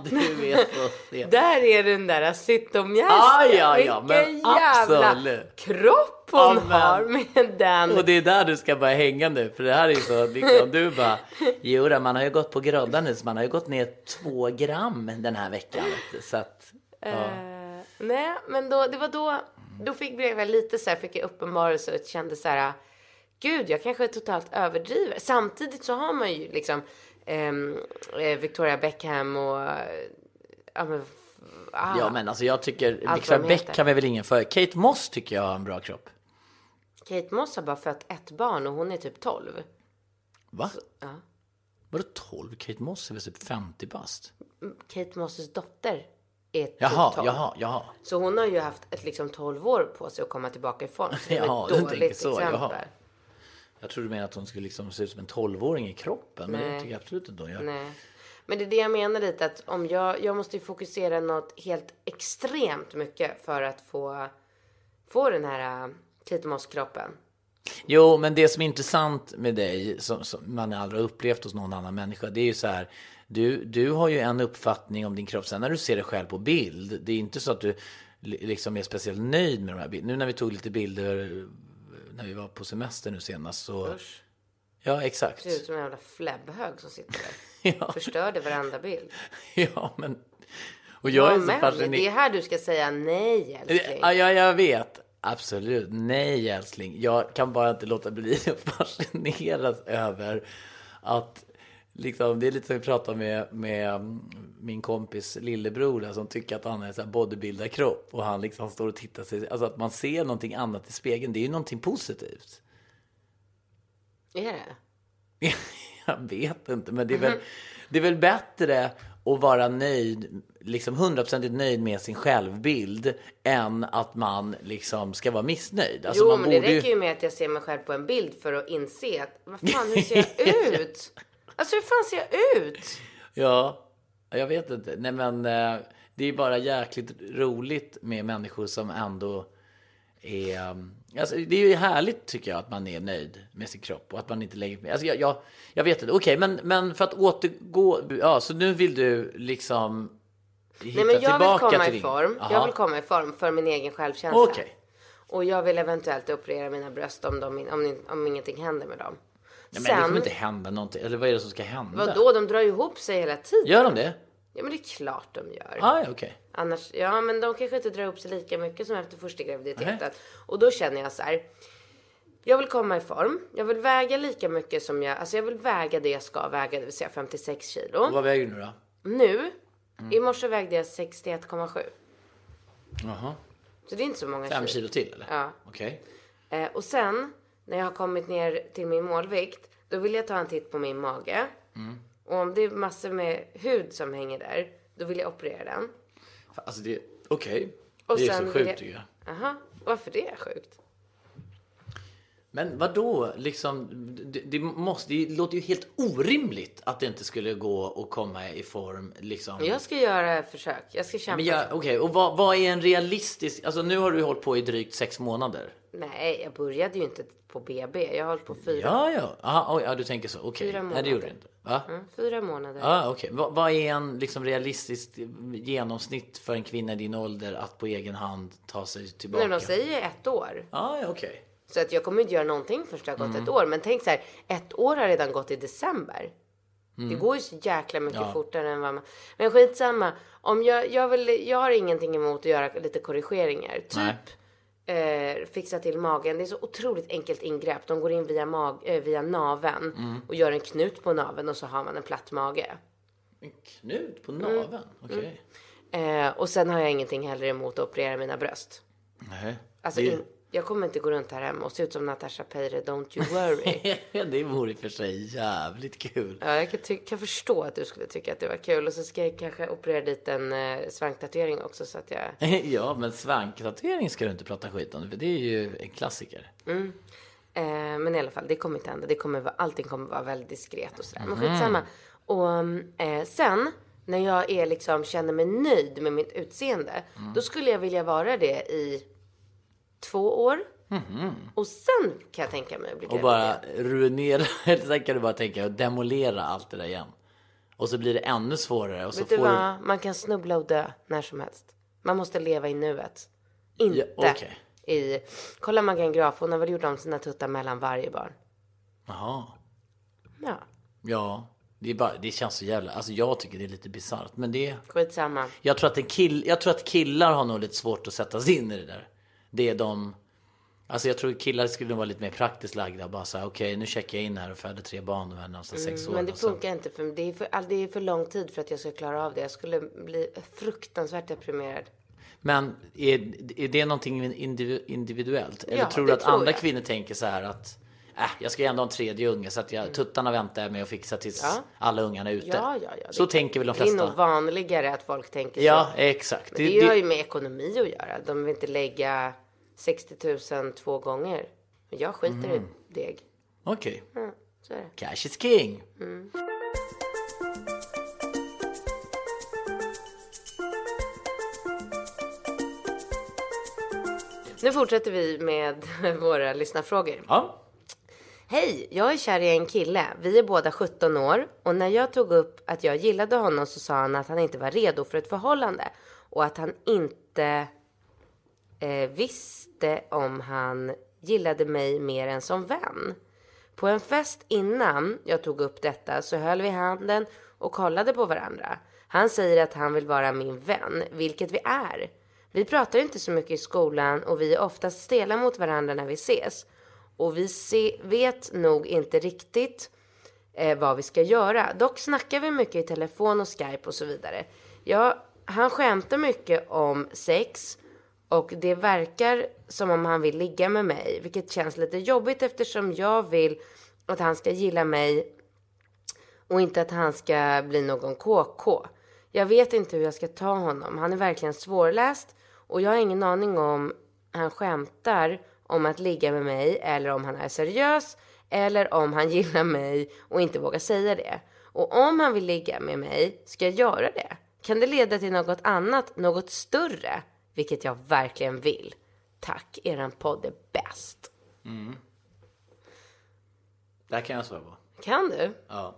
du är så sen. Där är den där sittomjästen. Ja, ja, ja, men Vilken jävla absolut. kropp hon Ja, men- har med den. Och det är där du ska börja hänga nu, för det här är ju så liksom, du bara, jo då, man har ju gått på så man har ju gått ner två gram den här veckan. Så att, ja. Eh, nej, men då, det var då, då fick jag lite så här, fick jag uppenbarelse och kände så här, gud, jag kanske totalt överdriver. Samtidigt så har man ju liksom eh, Victoria Beckham och, ja men, ah, ja men alltså jag tycker, Allt Victoria de Beck heter. kan vi väl ingen för. Kate Moss tycker jag har en bra kropp. Kate Moss har bara fött ett barn och hon är typ 12. Va? Ja. Vadå 12? Kate Moss är väl typ 50 bast? Kate Moss dotter är typ Jaha, 12. jaha, jaha. Så hon har ju haft ett liksom 12 år på sig att komma tillbaka i form. Så det är ett dåligt så, exempel. jaha. Jag trodde du menade att hon skulle liksom se ut som en 12-åring i kroppen, men det tycker jag absolut inte hon gör. Nej. Men det är det jag menar lite att om jag, jag måste ju fokusera något helt extremt mycket för att få, få den här äh, Kate Moss-kroppen. Jo, men det som är intressant med dig, som, som man aldrig har upplevt hos någon annan människa, det är ju så här. Du, du har ju en uppfattning om din kropp. Sen när du ser dig själv på bild, det är inte så att du li- liksom är speciellt nöjd med de här bilderna. Nu när vi tog lite bilder när vi var på semester nu senast så... Usch. Ja, exakt. Ser ut som en jävla fläbbhög som sitter där. Ja, Förstörde varenda bild. ja, men... Och jag är Ja, så men fascinerad. det är här du ska säga nej älskling. Ja, ja, jag vet. Absolut. Nej, älskling. Jag kan bara inte låta bli att fascineras över att liksom, det är lite som vi pratade med, med min kompis lillebror där, som tycker att han är en bodybuildarkropp och han liksom står och tittar sig, alltså att man ser någonting annat i spegeln, det är ju någonting positivt. Är det? Jag vet inte, men det är väl, det är väl bättre att vara nöjd, liksom hundraprocentigt nöjd med sin självbild än att man liksom ska vara missnöjd. Alltså jo, men det räcker ju med att jag ser mig själv på en bild för att inse att vad fan, hur ser jag ut? Alltså hur fan ser jag ut? Ja, jag vet inte. Nej men eh, det är bara jäkligt roligt med människor som ändå är... um, Alltså, det är ju härligt tycker jag att man är nöjd med sin kropp och att man inte lägger... Alltså, jag, jag, jag vet inte. Okej, men, men för att återgå... Ja, så nu vill du liksom hitta Nej, men jag vill komma till i din... form. Aha. Jag vill komma i form för min egen självkänsla. Okej. Och jag vill eventuellt operera mina bröst om, de, om, om ingenting händer med dem. Nej, men det kommer inte hända någonting. Eller vad är det som ska hända? Vadå, de drar ju ihop sig hela tiden. Gör de det? Ja, men det är klart de gör. Ah, ja, okej. Annars, ja men de kanske inte drar ihop sig lika mycket som efter första graviditeten. Nej. Och då känner jag så här. Jag vill komma i form. Jag vill väga lika mycket som jag, alltså jag vill väga det jag ska väga, det vill säga 56 kilo. Vad väger du nu då? Nu, Mm. i morse vägde jag 61,7. Jaha. Så det är inte så många Fem kilo till eller? Ja. Okej. Eh, och sen, när jag har kommit ner till min målvikt, då vill jag ta en titt på min mage. Mm. Och om det är massor med hud som hänger där, då vill jag operera den. Alltså det... Okej. Och Det är så sjukt jag- tycker jag. Jaha, varför det är sjukt? Men vad då? Liksom, det, det, måste, det låter ju helt orimligt att det inte skulle gå att komma i form. Liksom. Jag ska göra försök. Jag ska kämpa. Okej, och vad, vad är en realistisk... Alltså nu har du hållit på i drygt sex månader. Nej, jag började ju inte på BB. Jag har hållit på fyra, Ja, ja. Aha, oj, ja, du tänker så. Okej. Fyra Nej, det gjorde du inte. Va? mm, fyra månader. Ja, okej. Vad, vad är en liksom, realistisk genomsnitt för en kvinna i din ålder att på egen hand ta sig tillbaka? Nej, de säger ett år. Ja, ja, okej. Så att jag kommer inte göra någonting först det har gått Mm. ett år. Men tänk så här, ett år har redan gått i december. Det går ju så jäkla mycket Mm. Ja. fortare än vad man... Men skitsamma. Om jag, jag, vill, jag har ingenting emot att göra lite korrigeringar. Typ eh, fixa till magen. Det är så otroligt enkelt ingrepp. De går in via, mag, eh, via naven Mm. och gör en knut på naven och så har man en platt mage. En knut på naveln? Okej. Eh, och sen har jag ingenting heller emot att operera mina bröst. Nej. Alltså, det, in, jag kommer inte gå runt här hemma och se ut som Natasha Peire, don't you worry. det vore i och för sig jävligt kul. Ja, jag kan, ty- kan förstå att du skulle tycka att det var kul. Och så ska jag kanske operera dit en eh, svanktatuering också så att jag... ja, men svanktatuering ska du inte prata skit om, för det är ju en klassiker. Eh, men i alla fall, det kommer inte hända. Det kommer vara, allting kommer vara väldigt diskret och sådär. Men skitsamma. Och eh, sen, när jag är liksom, känner mig nöjd med mitt utseende. Mm. Då skulle jag vilja vara det i två år. Och sen kan jag tänka mig att bli Mhm. Och gravid bara ruinera, eller sen kan du bara tänka att demolera allt det där igen. Och så blir det ännu svårare. Och så Vet får du... vad? Man kan snubbla och dö när som helst. Man måste leva i nuet. Inte Ja, okej. i... Kolla Maggan Graf, hon har väl gjort om sina tuttar mellan varje barn. Jaha. Ja, Ja, det, är bara, det känns så jävla... Alltså jag tycker det är lite bisarrt. Men det... skitsamma. Jag tror, att en kill, jag tror att killar har nog lite svårt att sätta sig in i det där. Det är de... Alltså jag tror killar skulle vara lite mer praktiskt lagda. Bara säga okej nu checkar jag in här och föder tre barn närmsta sex åren. Mm, Men det och funkar inte för mig. Det är för, all- det är för lång tid för att jag ska klara av det. Jag skulle bli fruktansvärt deprimerad. Men är, är det någonting individu- individuellt? Eller Ja, tror du att tror andra jag. kvinnor tänker så här att äh, jag ska ju ändå ha en tredje unge så att jag, tuttarna väntar jag med att fixa tills Ja. alla ungarna är ute. Ja, ja, ja. Så Det- tänker väl de Det är nog flesta? vanligare att folk tänker Ja, så. exakt. Men det, har ju med ekonomi att göra. De vill inte lägga 60 000 två gånger. Men jag skiter Mm. i deg. Okej. Ja, så är det. Cash is king. Nu fortsätter vi med våra lyssnarfrågor. Ja. Hej, jag är kär i en kille. Vi är båda 17 år och när jag tog upp att jag gillade honom så sa han att han inte var redo för ett förhållande och att han inte eh, visste om han gillade mig mer än som vän. På en fest innan jag tog upp detta så höll vi handen och kollade på varandra. Han säger att han vill vara min vän, vilket vi är. Vi pratar inte så mycket i skolan och vi är oftast stela mot varandra när vi ses. Och vi se, vet nog inte riktigt eh, vad vi ska göra. Dock snackar vi mycket i telefon och Skype och så vidare. Ja, han skämtar mycket om sex och det verkar som om han vill ligga med mig, vilket känns lite jobbigt eftersom jag vill att han ska gilla mig och inte att han ska bli någon KK. Jag vet inte hur jag ska ta honom. Han är verkligen svårläst och jag har ingen aning om han skämtar om att ligga med mig eller om han är seriös eller om han gillar mig och inte vågar säga det. Och om han vill ligga med mig, ska jag göra det? Kan det leda till något annat, något större? Vilket jag verkligen vill. Tack, eran podd är bäst. Det här kan jag svara på. Kan du? Ja.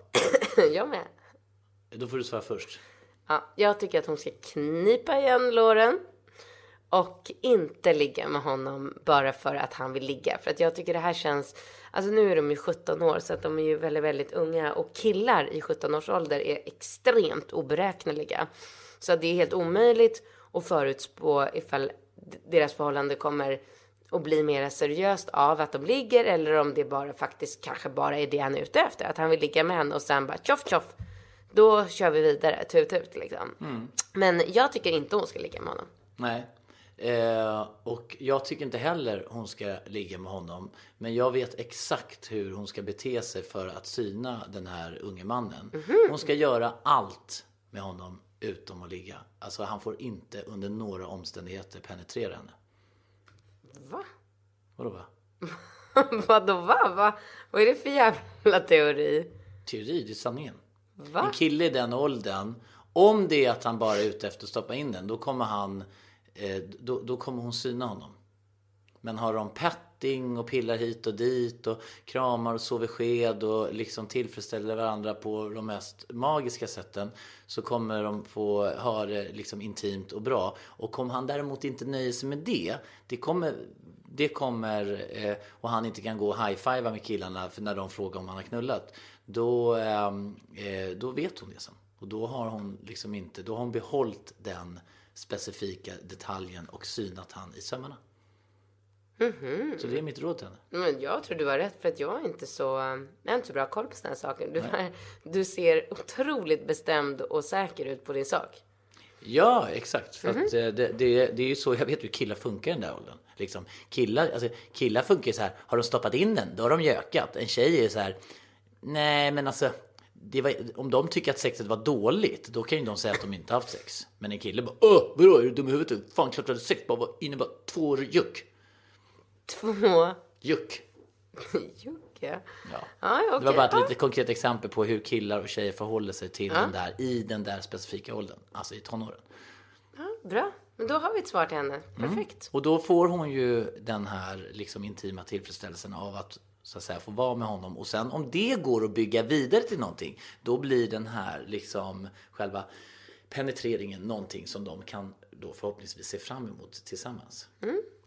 jag med. Då får du svara först. Ja, jag tycker att hon ska knipa igen låren och inte ligga med honom bara för att han vill ligga. För att jag tycker det här känns, alltså nu är de ju 17 år så att de är ju väldigt, väldigt unga och killar i 17 års ålder är extremt oberäkneliga. Så att det är helt omöjligt att förutspå ifall deras förhållande kommer att bli mer seriöst av att de ligger eller om det bara faktiskt kanske bara är det han är ute efter. Att han vill ligga med henne och sen bara tjoff tjoff. Då kör vi vidare, tut tut liksom. Men jag tycker inte hon ska ligga med honom. Nej. Eh, och jag tycker inte heller hon ska ligga med honom. Men jag vet exakt hur hon ska bete sig för att syna den här unge mannen. Hon ska göra allt med honom utom att ligga. Alltså han får inte under några omständigheter penetrera henne. Va? Vadå va? Vadå va? va? Vad är det för jävla teori? Teori, det är sanningen. Va? En kille i den åldern, om det är att han bara är ute efter att stoppa in den, då kommer han, Eh, då, då kommer hon syna honom. Men har de petting och pillar hit och dit och kramar och sover sked och liksom tillfredsställer varandra på de mest magiska sätten så kommer de få ha det liksom intimt och bra. Och om han däremot inte nöjer sig med det, det kommer, det kommer eh, och han inte kan gå och high-fivea med killarna för när de frågar om han har knullat, då, eh, eh då vet hon det sen. Och då har hon liksom inte, då har hon behållit den specifika detaljen och synat han i sömmarna. Så det är mitt råd till henne. Men jag tror du har rätt för att jag är inte så, jag har inte så bra koll på sådana här saker. Du, du ser otroligt bestämd och säker ut på din sak. Ja, exakt. För att eh, det, det, det är ju så, jag vet hur killar funkar i den där åldern. Liksom, killar, alltså, killar funkar ju så här, har de stoppat in den, då har de gökat. En tjej är så här, nej men alltså, var, om de tycker att sexet var dåligt, då kan ju de säga att de inte haft sex. Men en kille bara, åh, vadå, är du dum i huvudet? Fan, klart du hade sex, bara var inne bara två juck. Två Juck. Jocke. Ja, Ja. ja okej. Det var bara ett Ja. litet konkret exempel på hur killar och tjejer förhåller sig till den där, i den där specifika åldern, alltså i tonåren. Bra, men då har vi ett svar till henne. Mm. Perfekt. Och då får hon ju den här liksom intima tillfredsställelsen av att så att säga få vara med honom. Och sen om det går att bygga vidare till någonting, då blir den här liksom själva penetreringen någonting som de kan då förhoppningsvis se fram emot tillsammans.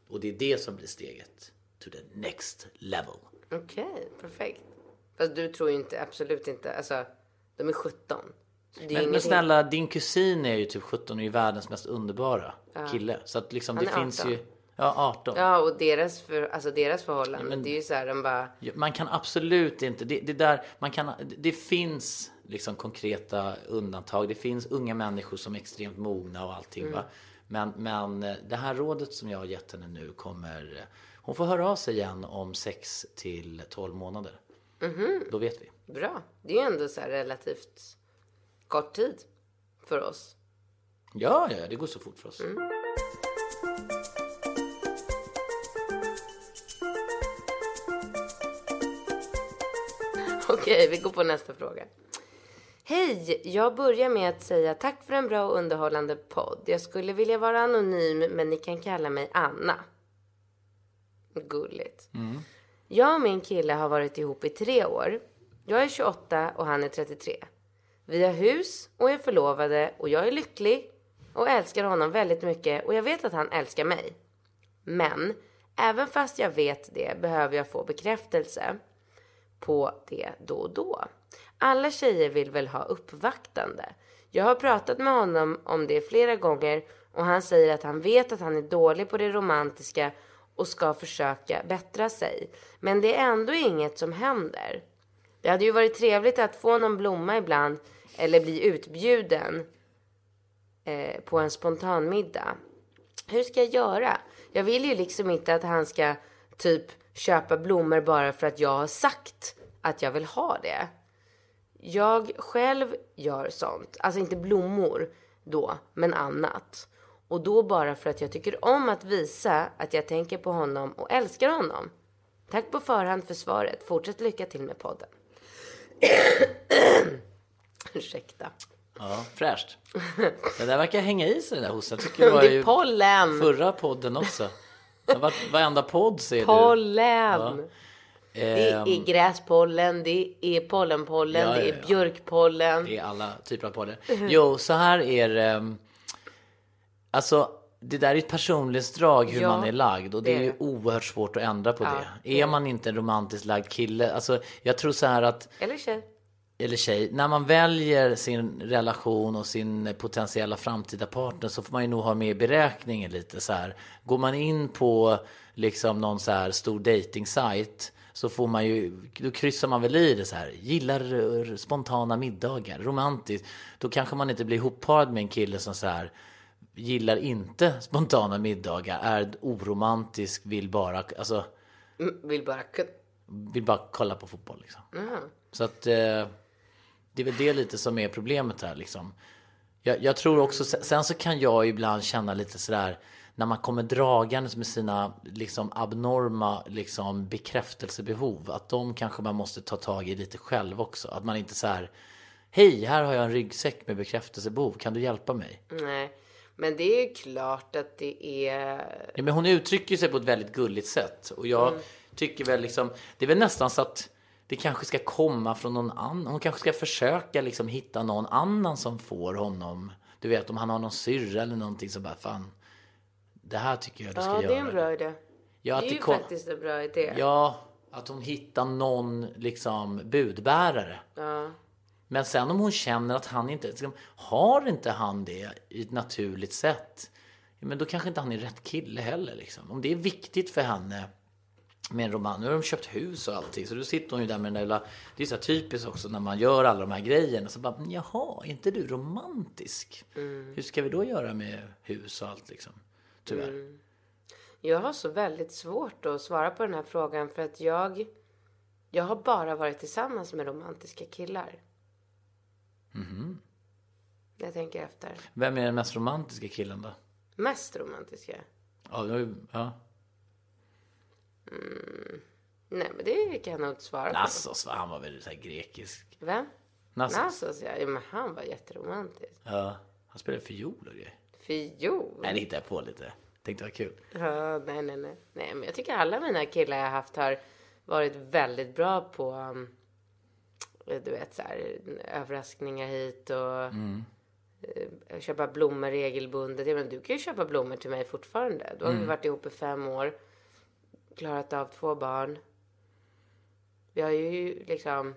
Och det är det som blir steget to the next level. Okej, perfekt. Fast du tror ju inte, absolut inte, alltså de är 17. Så det är Men, men ingenting- snälla, din kusin är ju typ 17 och är världens mest underbara kille. Så att liksom det finns 18. ju... Ja, 18. Ja, och deras, för, alltså deras förhållande, men- det är ju så här, de bara, Ja, Man kan absolut inte, det, det där, man kan, det- det finns liksom konkreta undantag. Det finns unga människor som är extremt mogna och allting va. Men, men eh, det här rådet som jag har gett henne nu kommer, eh, hon får höra av sig igen om 6 till 12 månader. Då vet vi. bra. Det är ju ändå så här relativt kort tid för oss. Ja, ja, det går så fort för oss. Okej, vi går på nästa fråga. Hej! Jag börjar med att säga tack för en bra och underhållande podd. Jag skulle vilja vara anonym, men ni kan kalla mig Anna. Gulligt. Jag och min kille har varit ihop i tre år. Jag är 28 och han är 33. Vi har hus och är förlovade och jag är lycklig och älskar honom väldigt mycket och jag vet att han älskar mig. Men även fast jag vet det behöver jag få bekräftelse på det då och då. Alla tjejer vill väl ha uppvaktande. Jag har pratat med honom om det flera gånger och han säger att han vet att han är dålig på det romantiska och ska försöka bättra sig. Men det är ändå inget som händer. Det hade ju varit trevligt att få någon blomma ibland eller bli utbjuden eh, på en spontanmiddag. Hur ska jag göra? Jag vill ju liksom inte att han ska typ köpa blommor bara för att jag har sagt att jag vill ha det. Jag själv gör sånt, alltså inte blommor då, men annat. Och då bara för att jag tycker om att visa att jag tänker på honom och älskar honom. Tack på förhand för svaret. Fortsätt lycka till med podden. Ursäkta. Ja, fräscht. Det där verkar hänga i sig den där hostan. Det är pollen. förra podden också. Var, varenda podd ser Pollen. du. Det Ehm, är gräspollen, det är pollenpollen, Ja, ja, det är ja. björkpollen. Det är alla typer av podden. Mhm. Jo, så här är det. Alltså, det där är ett personlighetsdrag hur Ja, man är lagd och det, det är det. oerhört svårt att ändra på Ja, det. det Är är man inte en romantiskt lagd kille, alltså jag tror så här att Eller tjej. Eller tjej, när man väljer sin relation och sin potentiella framtida partner så får man ju nog ha med i beräkningen lite så här. Går man in på liksom någon så här stor dating så får man ju, då kryssar man väl i det så här. Gillar spontana middagar, romantiskt. Då kanske man inte blir ihopparad med en kille som så här gillar inte spontana middagar, är oromantisk, vill bara, alltså Mm, Vill bara vill bara kolla på fotboll liksom. Så att eh, det är väl det lite som är problemet här liksom. Jag, jag tror också, sen så kan jag ibland känna lite sådär när man kommer dragandes med sina liksom abnorma liksom bekräftelsebehov. Att de kanske man måste ta tag i lite själv också. Att man inte så här Hej, här har jag en ryggsäck med bekräftelsebehov. Kan du hjälpa mig? Nej. Men det är ju klart att det är... Ja, men hon uttrycker sig på ett väldigt gulligt sätt. Och jag tycker väl liksom, det är väl nästan så att det kanske ska komma från någon annan. Hon kanske ska försöka liksom hitta någon annan som får honom. Du vet om han har någon syrra eller någonting så bara fan. Det här tycker jag du ska Ja, göra. det är en bra idé. Ja, det är det ju kom- faktiskt en bra idé. Ja, att hon hittar någon liksom budbärare. Ja. Men sen om hon känner att han inte, liksom, har inte han det i ett naturligt sätt. Ja, men då kanske inte han är rätt kille heller liksom. Om det är viktigt för henne med en roman. Nu har de köpt hus och allting. Så då sitter hon ju där med den där lilla... Det är så typiskt också när man gör alla de här grejerna. Så bara, jaha, är inte du romantisk? Hur ska vi då göra med hus och allt liksom? Tyvärr. Jag har så väldigt svårt att svara på den här frågan för att jag... Jag har bara varit tillsammans med romantiska killar. Mhm. Jag tänker efter. Vem är den mest romantiska killen då? Mest romantiska? Ja, det ja. Nej, men det kan jag nog inte svara på. Nassos, va? han var väl så här grekisk. Vem? Nassos. Nassos, ja. ja. Men han var jätteromantisk. Ja, han spelade fiol och grejer. Fiol? Nej, det hittade jag på lite. Tänkte det var kul. Ja, nej, nej, nej. Nej, men jag tycker alla mina killar jag haft har varit väldigt bra på, um, du vet, så här, överraskningar hit och eh, köpa blommor regelbundet. Jag menar, du kan ju köpa blommor till mig fortfarande. Då har vi varit ihop i fem år, klarat av två barn. Vi har ju liksom...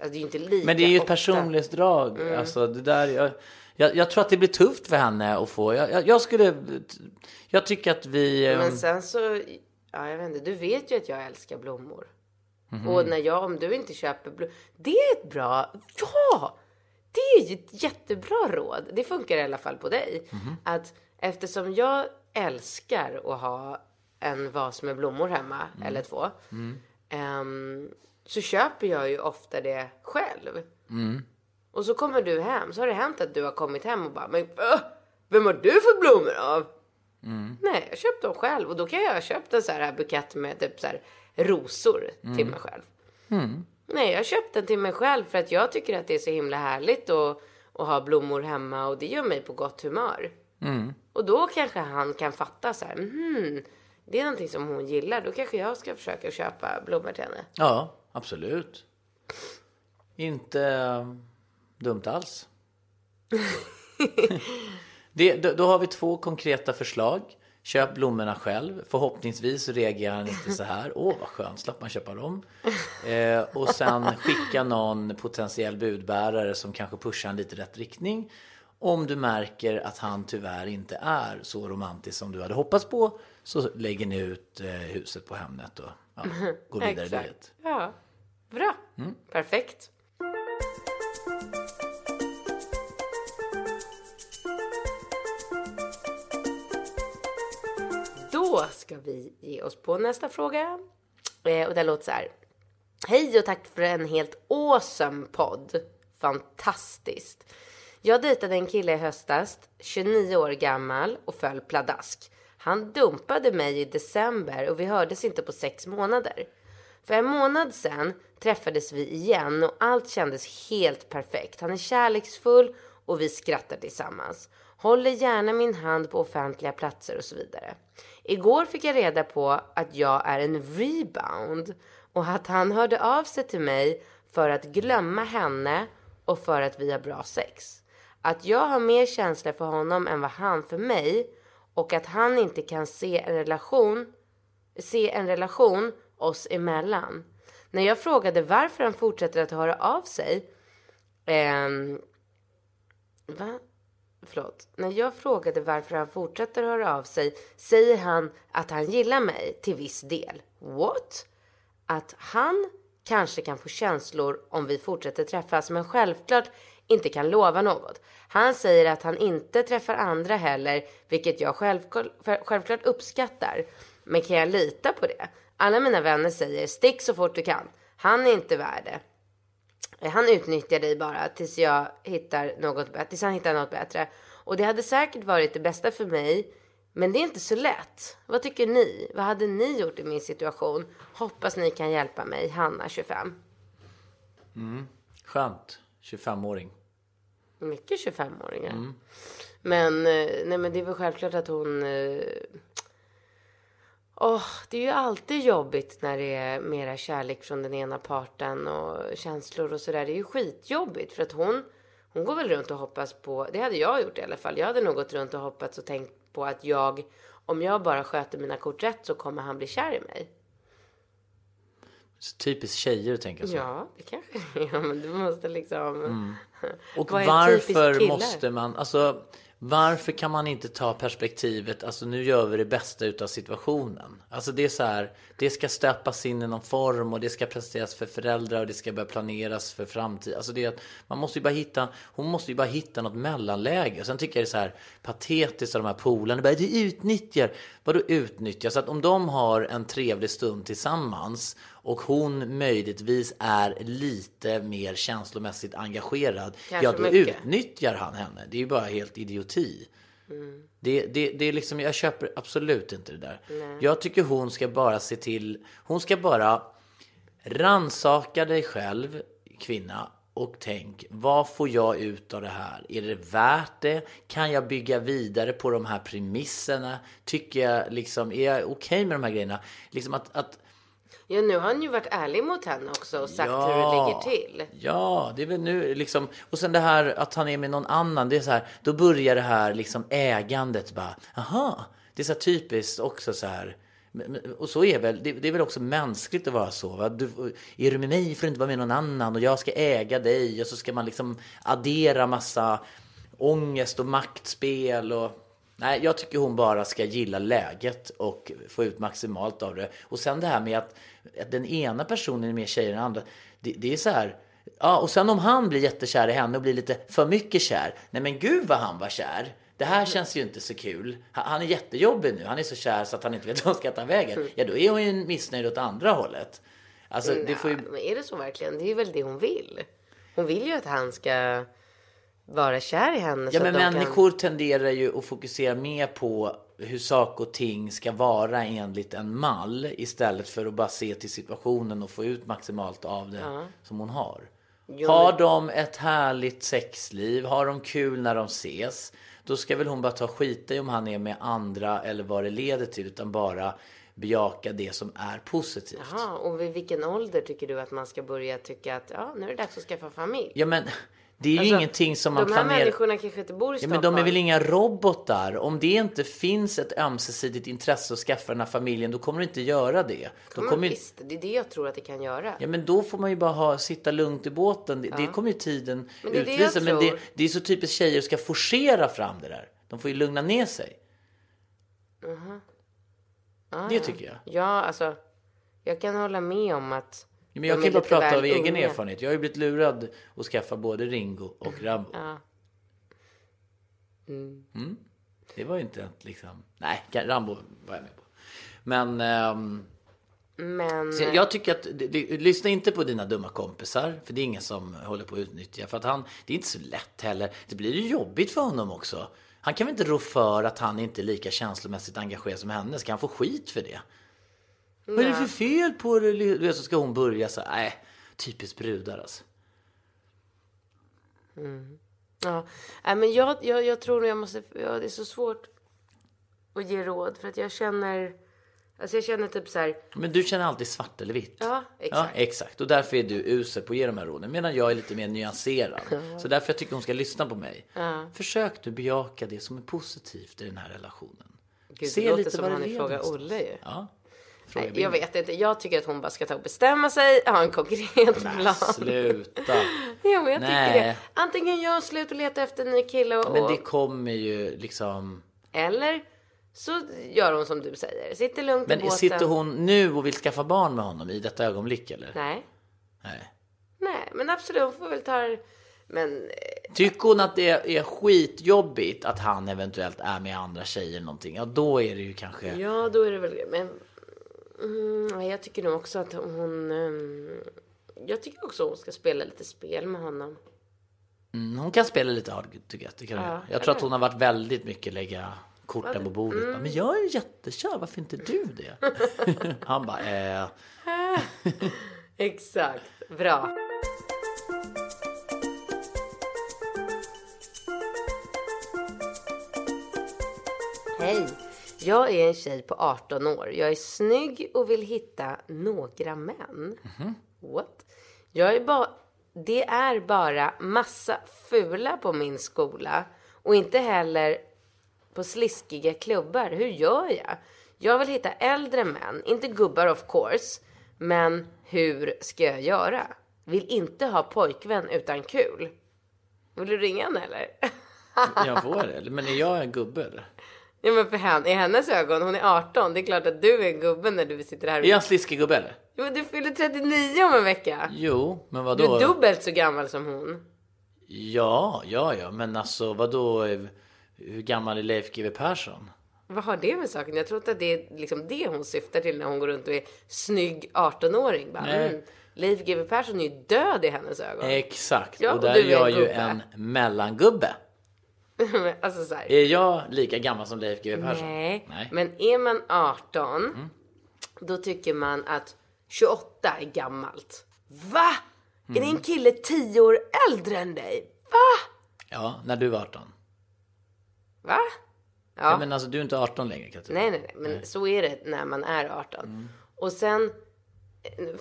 Alltså det är ju inte lika Men det är ju ett ofta. personlighetsdrag. Alltså, det där, jag, jag, jag tror att det blir tufft för henne att få. Jag, jag, jag skulle... Jag tycker att vi... ehm, Men sen så, ja jag vet inte, du vet ju att jag älskar blommor. Mhm. Och när jag, om du inte köper blommor, det är ett bra, ja! Det är ett jättebra råd. Det funkar i alla fall på dig. Mhm. Att eftersom jag älskar att ha en vas med blommor hemma, Mm. eller två. ehm, så köper jag ju ofta det själv. Mm. Och så kommer du hem, så har det hänt att du har kommit hem och bara, men äh, vem har du fått blommor av? Nej, jag köpte dem själv och då kan jag ha köpt en så här bukett med typ så här rosor till mig själv. Nej, jag köpte den till mig själv för att jag tycker att det är så himla härligt att, att ha blommor hemma och det gör mig på gott humör. Och då kanske han kan fatta så här, mhm, det är någonting som hon gillar, då kanske jag ska försöka köpa blommor till henne. Ja, absolut. Inte eh, dumt alls. det, då, då har vi två konkreta förslag. Köp blommorna själv. Förhoppningsvis reagerar han inte så här. Åh, vad skönt, slapp man köpa dem. Eh, och sen skicka någon potentiell budbärare som kanske pushar en lite rätt riktning. Om du märker att han tyvärr inte är så romantisk som du hade hoppats på så lägger ni ut eh, huset på Hemnet och ja, går vidare Exakt. livet. Ja, bra. Mm. Perfekt. Då ska vi ge oss på nästa fråga. Eh, och det låter så här. Hej och tack för en helt awesome podd. Fantastiskt. Jag dejtade en kille i höstas, 29 år gammal och föll pladask. Han dumpade mig i december och vi hördes inte på sex månader. För en månad sen träffades vi igen och allt kändes helt perfekt. Han är kärleksfull och vi skrattar tillsammans. Håller gärna min hand på offentliga platser och så vidare. Igår fick jag reda på att jag är en rebound och att han hörde av sig till mig för att glömma henne och för att vi har bra sex. Att jag har mer känslor för honom än vad han för mig och att han inte kan se en relation se en relation oss emellan. När jag frågade varför han fortsätter att höra av sig Eh, Va? Förlåt. När jag frågade varför han fortsätter höra av sig säger han att han gillar mig till viss del. What? Att han kanske kan få känslor om vi fortsätter träffas men självklart inte kan lova något. Han säger att han inte träffar andra heller, vilket jag självklart, självklart uppskattar. Men kan jag lita på det? Alla mina vänner säger stick så fort du kan. Han är inte värd det. Han utnyttjar dig bara tills jag hittar något bättre, tills han hittar något bättre. Och det hade säkert varit det bästa för mig. Men det är inte så lätt. Vad tycker ni? Vad hade ni gjort i min situation? Hoppas ni kan hjälpa mig. Hanna 25. Mm. Skönt. 25-åring. Mycket 25-åringar. Men, eh, nej, men det är väl självklart att hon... Åh, det är ju alltid jobbigt när det är mera kärlek från den ena parten och känslor och sådär. Det är ju skitjobbigt för att hon, hon går väl runt och hoppas på, det hade jag gjort i alla fall. Jag hade nog gått runt och hoppats och tänkt på att jag, om jag bara sköter mina kort rätt så kommer han bli kär i mig. Så Typiskt tjejer att tänka så. Ja, det kanske Ja, men du måste liksom... Mm. Och varför måste man, alltså varför kan man inte ta perspektivet, alltså nu gör vi det bästa utav situationen. Alltså det är så här, det ska stöpas in i någon form och det ska presenteras för föräldrar och det ska börja planeras för framtiden. Alltså det är att man måste ju bara hitta, hon måste ju bara hitta något mellanläge. Och sen tycker jag det är så här patetiskt av de här polarna, bara utnyttjar. Vadå utnyttjar? Så att om de har en trevlig stund tillsammans och hon möjligtvis är lite mer känslomässigt engagerad, Kanske ja då mycket. utnyttjar han henne. Det är ju bara helt idioti. Det, det, det är liksom, jag köper absolut inte det där. Jag tycker hon ska bara se till, hon ska bara ransaka dig själv, kvinna, och tänk, vad får jag ut av det här? Är det värt det? Kan jag bygga vidare på de här premisserna? Tycker jag liksom, är jag okej med de här grejerna? Liksom att, att Ja, nu har han ju varit ärlig mot henne också och sagt hur det ligger till. Ja, det är väl nu liksom. Och sen det här att han är med någon annan. Det är så här, då börjar det här liksom ägandet bara. Aha, det är så här typiskt också så här. Och så är väl, det, det är väl också mänskligt att vara så. Va? Du, är du med mig får du inte vara med någon annan och jag ska äga dig och så ska man liksom addera massa ångest och maktspel och Nej, jag tycker hon bara ska gilla läget och få ut maximalt av det. Och sen det här med att, att den ena personen är mer tjej än den andra. Det, det är så här. Ja, och sen om han blir jättekär i henne och blir lite för mycket kär. Nej men gud vad han var kär. Det här känns ju inte så kul. Han är jättejobbig nu. Han är så kär så att han inte vet vad han ska ta vägen. Ja, då är hon ju missnöjd åt andra hållet. Alltså, det får ju... Men är det så verkligen? Det är väl det hon vill. Hon vill ju att han ska vara kär i henne. Ja, men de kan- människor tenderar ju att fokusera mer på hur saker och ting ska vara enligt en mall istället för att bara se till situationen och få ut maximalt av det som hon har. Jo, har de ett härligt sexliv, har de kul när de ses, då ska väl hon bara ta skit i om han är med andra eller vad det leder till, utan bara bejaka det som är positivt. Jaha, och vid vilken ålder tycker du att man ska börja tycka att ja, nu är det dags att skaffa familj? Ja, men det är ju Alltså, ingenting som man de här planerar. människorna kanske inte bor i Ja, Stockholm. men de är väl inga robotar? Om det inte finns ett ömsesidigt intresse att skaffa den här familjen, då kommer det inte göra det. Kommer ju- visst, det är det jag tror att det kan göra. Ja men då får man ju bara ha, sitta lugnt i båten. Det, det kommer ju tiden Men det det utvisa. jag Men det, det är så typiskt tjejer ska forcera fram det där. De får ju lugna ner sig. det tycker jag. Ja, alltså, jag kan hålla med om att Ja, Men jag kan ju bara prata av egen unga. erfarenhet. Jag har ju blivit lurad att skaffa både Ringo och Rambo. Ja. Mm. Det var ju inte liksom... Nej, Rambo var jag med på. Men... ehm, Men Så jag, tycker att, lyssna inte på dina dumma kompisar, för det är ingen som håller på att utnyttja. För att han, det är inte så lätt heller. Det blir ju jobbigt för honom också. Han kan väl inte rå för att han inte är lika känslomässigt engagerad som henne? Ska han få skit för det? Vad är det för fel på det? Du så ska hon börja så nej, typiskt brudar alltså. Ja, Nej, men jag, jag, jag tror jag måste, ja, det är så svårt att ge råd för att jag känner, alltså jag känner typ så här, Men du känner alltid svart eller vitt. ja Ja, exakt. exakt. Och därför är du usel på att ge de här råden. Medan jag är lite mer nyanserad. Så därför jag tycker hon ska lyssna på mig. Försök du bejaka det som är positivt i den här relationen. Gud, det låter som vad han det är leder Fråga någonstans. Olle ju. Ja. Nej, jag vet inte, jag tycker att hon bara ska ta och bestämma sig, ha en konkret plan. Sluta. Men jag Nej. tycker det. Antingen gör hon slut och letar efter en ny kille och, Men det kommer ju liksom... eller så gör hon som du säger, sitter lugnt i Men båten. sitter hon nu och vill skaffa barn med honom i detta ögonblick eller? Nej, Nej. nej, men absolut, hon får väl ta men eh, Tycker hon att det är skitjobbigt att han eventuellt är med andra tjejer eller någonting? Ja, då är det ju kanske... Ja, då är det väl men mm, Jag tycker nog också att hon... ehm, jag tycker också att hon ska spela lite spel med honom. Mm, hon kan spela lite hard, tycker jag. Hon Ja, jag tror att hon har varit väldigt mycket lägga korten på bordet. Mm. Men jag är jättekär, varför inte du det? han bara, eh... Exakt, bra. Jag är en tjej på 18 år. Jag är snygg och vill hitta några män. What? Jag är bara... Det är bara massa fula på min skola och inte heller på sliskiga klubbar. Hur gör jag? Jag vill hitta äldre män, inte gubbar of course. Men hur ska jag göra? Vill inte ha pojkvän utan kul. Vill du ringa henne eller? Jag får det. Men är jag en gubbe eller? Ja men för henne, i hennes ögon, hon är 18. Det är klart att du är en gubbe när du sitter här. Är jag en sliskig gubbe eller? Men du fyller 39 om en vecka. Jo, men Du vadå? är dubbelt så gammal som hon. Ja, ja, ja, men alltså vadå? eh, Hur gammal är Leif GW Persson? Vad har det med saken? Jag tror inte att det är liksom det hon syftar till när hon går runt och är snygg 18-åring. Bara, Nej. mm, Leif GW Persson är ju död i hennes ögon. Exakt, Ja, och och där du är jag ju en mellangubbe. alltså så här. Är jag lika gammal som Leif GW Persson? Nej, Nej. men är man 18 då tycker man att 28 är gammalt. Va? Är det en kille 10 år äldre än dig? Va? Ja, när du var 18. Va? Ja. Ja. men alltså du är inte 18 längre Katrin. Nej, nej, nej. Men så är det när man är 18. Och sen,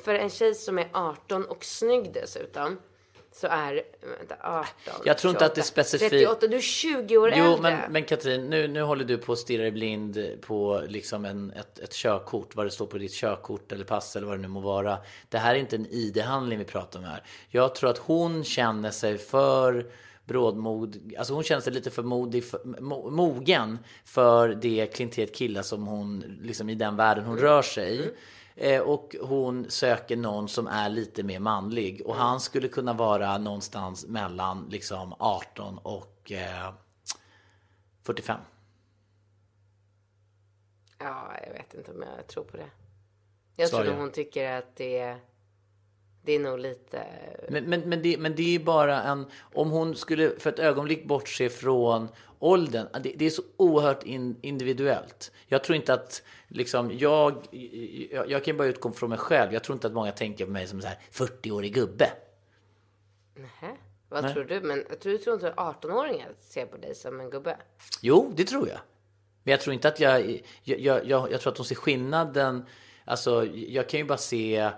för en tjej som är 18 och snygg dessutom, så är, vänta, 18, Jag tror inte att det är 28, specifikt- 38, du är 20 år Jo, äldre. men, men Katrin, nu, nu håller du på att stirra dig blind på liksom en, ett, ett körkort, vad det står på ditt körkort eller pass eller vad det nu må vara. Det här är inte en ID-handling vi pratar om här. Jag tror att hon känner sig för brådmod, alltså hon känner sig lite för modig, för, mo, mogen för det klientet killar som hon, liksom i den världen hon rör sig i. Eh, och hon söker någon som är lite mer manlig. Och han skulle kunna vara någonstans mellan liksom 18 och eh, 45. Ja, jag vet inte om jag tror på det. Jag Sorry. tror nog hon tycker att det, det är nog lite... Men, men, men, det, men det är bara en... Om hon skulle för ett ögonblick bortse från åldern. Det, det är så oerhört in, individuellt. Jag tror inte att... Liksom, jag, jag, jag kan bara utgå från mig själv. Jag tror inte att många tänker på mig som en så här 40-årig gubbe. Nähä. Vad Nej. tror du? Men jag tror, tror inte 18-åringar ser på dig som en gubbe? Jo, det tror jag. Men jag tror inte att jag... Jag, jag, jag, jag tror att de ser skillnaden. Alltså, jag kan ju bara se...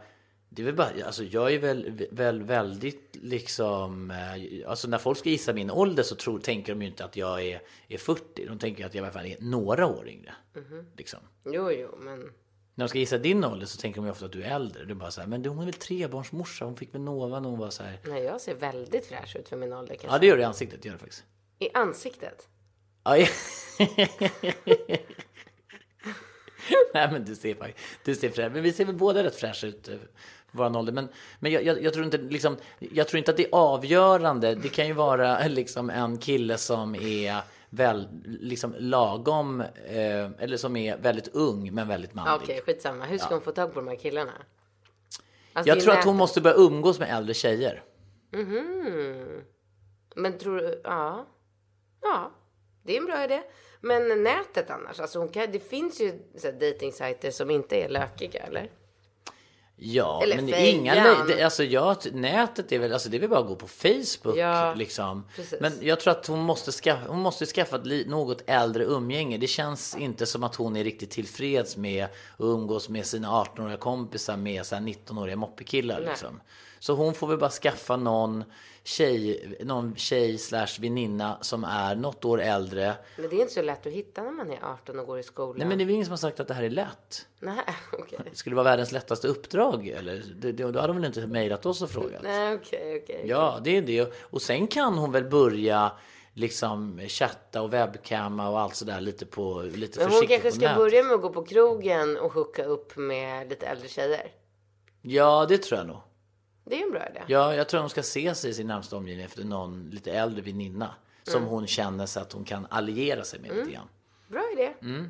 Det är väl bara, alltså jag är väl, väl väldigt liksom, eh, alltså när folk ska gissa min ålder så tror, tänker de ju inte att jag är, är 40. De tänker att jag i alla fall är några år yngre. Liksom. Jo, jo, men... När de ska gissa din ålder så tänker de ju ofta att du är äldre. Du bara så här, men du, hon är väl trebarnsmorsa, hon fick väl Nova när hon var så här. Nej, jag ser väldigt fräsch ut för min ålder kanske. Ja, det gör det i ansiktet, det gör det faktiskt. I ansiktet? Ja, ja. Nej men du ser faktiskt, du ser fräsch Men vi ser väl båda rätt fräscha ut våran ålder. Men, men jag, jag, jag, tror inte liksom, jag tror inte att det är avgörande. Det kan ju vara liksom en kille som är väl, liksom lagom, eh, eller som är väldigt ung men väldigt manlig. Okej, skitsamma. Hur ska hon få tag på de här killarna? Alltså, Jag tror att hon nätet. måste börja umgås med äldre tjejer. Men tror du... Ja. Ja, det är en bra idé. Men nätet annars? Alltså hon kan, det finns ju dejtingsajter som inte är lökiga, eller? Ja, Eller men är inga... fejan. det- Alltså jag, nätet är väl, alltså det är väl bara att gå på Facebook Ja, liksom. precis. Men jag tror att hon måste skaffa, hon måste skaffa ett något äldre umgänge. Det känns inte som att hon är riktigt tillfreds med att umgås med sina 18-åriga kompisar med så här 19-åriga moppekillar liksom. Så hon får väl bara skaffa någon tjej, någon tjej slash väninna som är något år äldre. Men det är inte så lätt att hitta när man är 18 och går i skolan. Nej men det är väl ingen som har sagt att det här är lätt. Nej, okej. Det skulle vara världens lättaste uppdrag eller? Det, det, då hade de väl inte mejlat oss och frågat. Nej, okej, okej. Ja, det är det. Och sen kan hon väl börja liksom chatta och webbcamma och allt sådär lite på lite Men hon kanske ska nät. börja med att gå på krogen och hooka upp med lite äldre tjejer. Ja, det tror jag nog. Det är en bra idé. Ja, jag tror hon ska se sig i sin närmsta omgivning efter någon lite äldre väninna som Mm. hon känner sig att hon kan alliera sig med lite grann. Bra idé. Mm.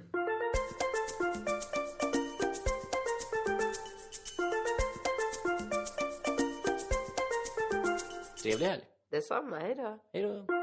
Trevlig helg. Detsamma, hej då. Hej då.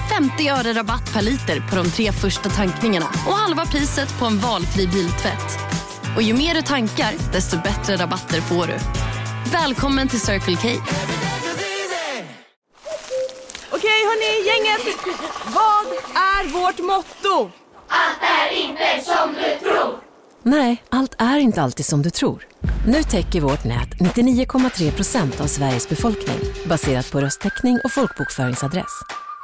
50 öre rabatt per liter på de tre första tankningarna och halva priset på en valfri biltvätt. Och ju mer du tankar, desto bättre rabatter får du. Välkommen till Circle K. Okej hörni, gänget. Vad är vårt motto? Nej, allt är inte alltid som du tror. Nu täcker vårt nät 99,3 procent av Sveriges befolkning baserat på röstteckning och folkbokföringsadress.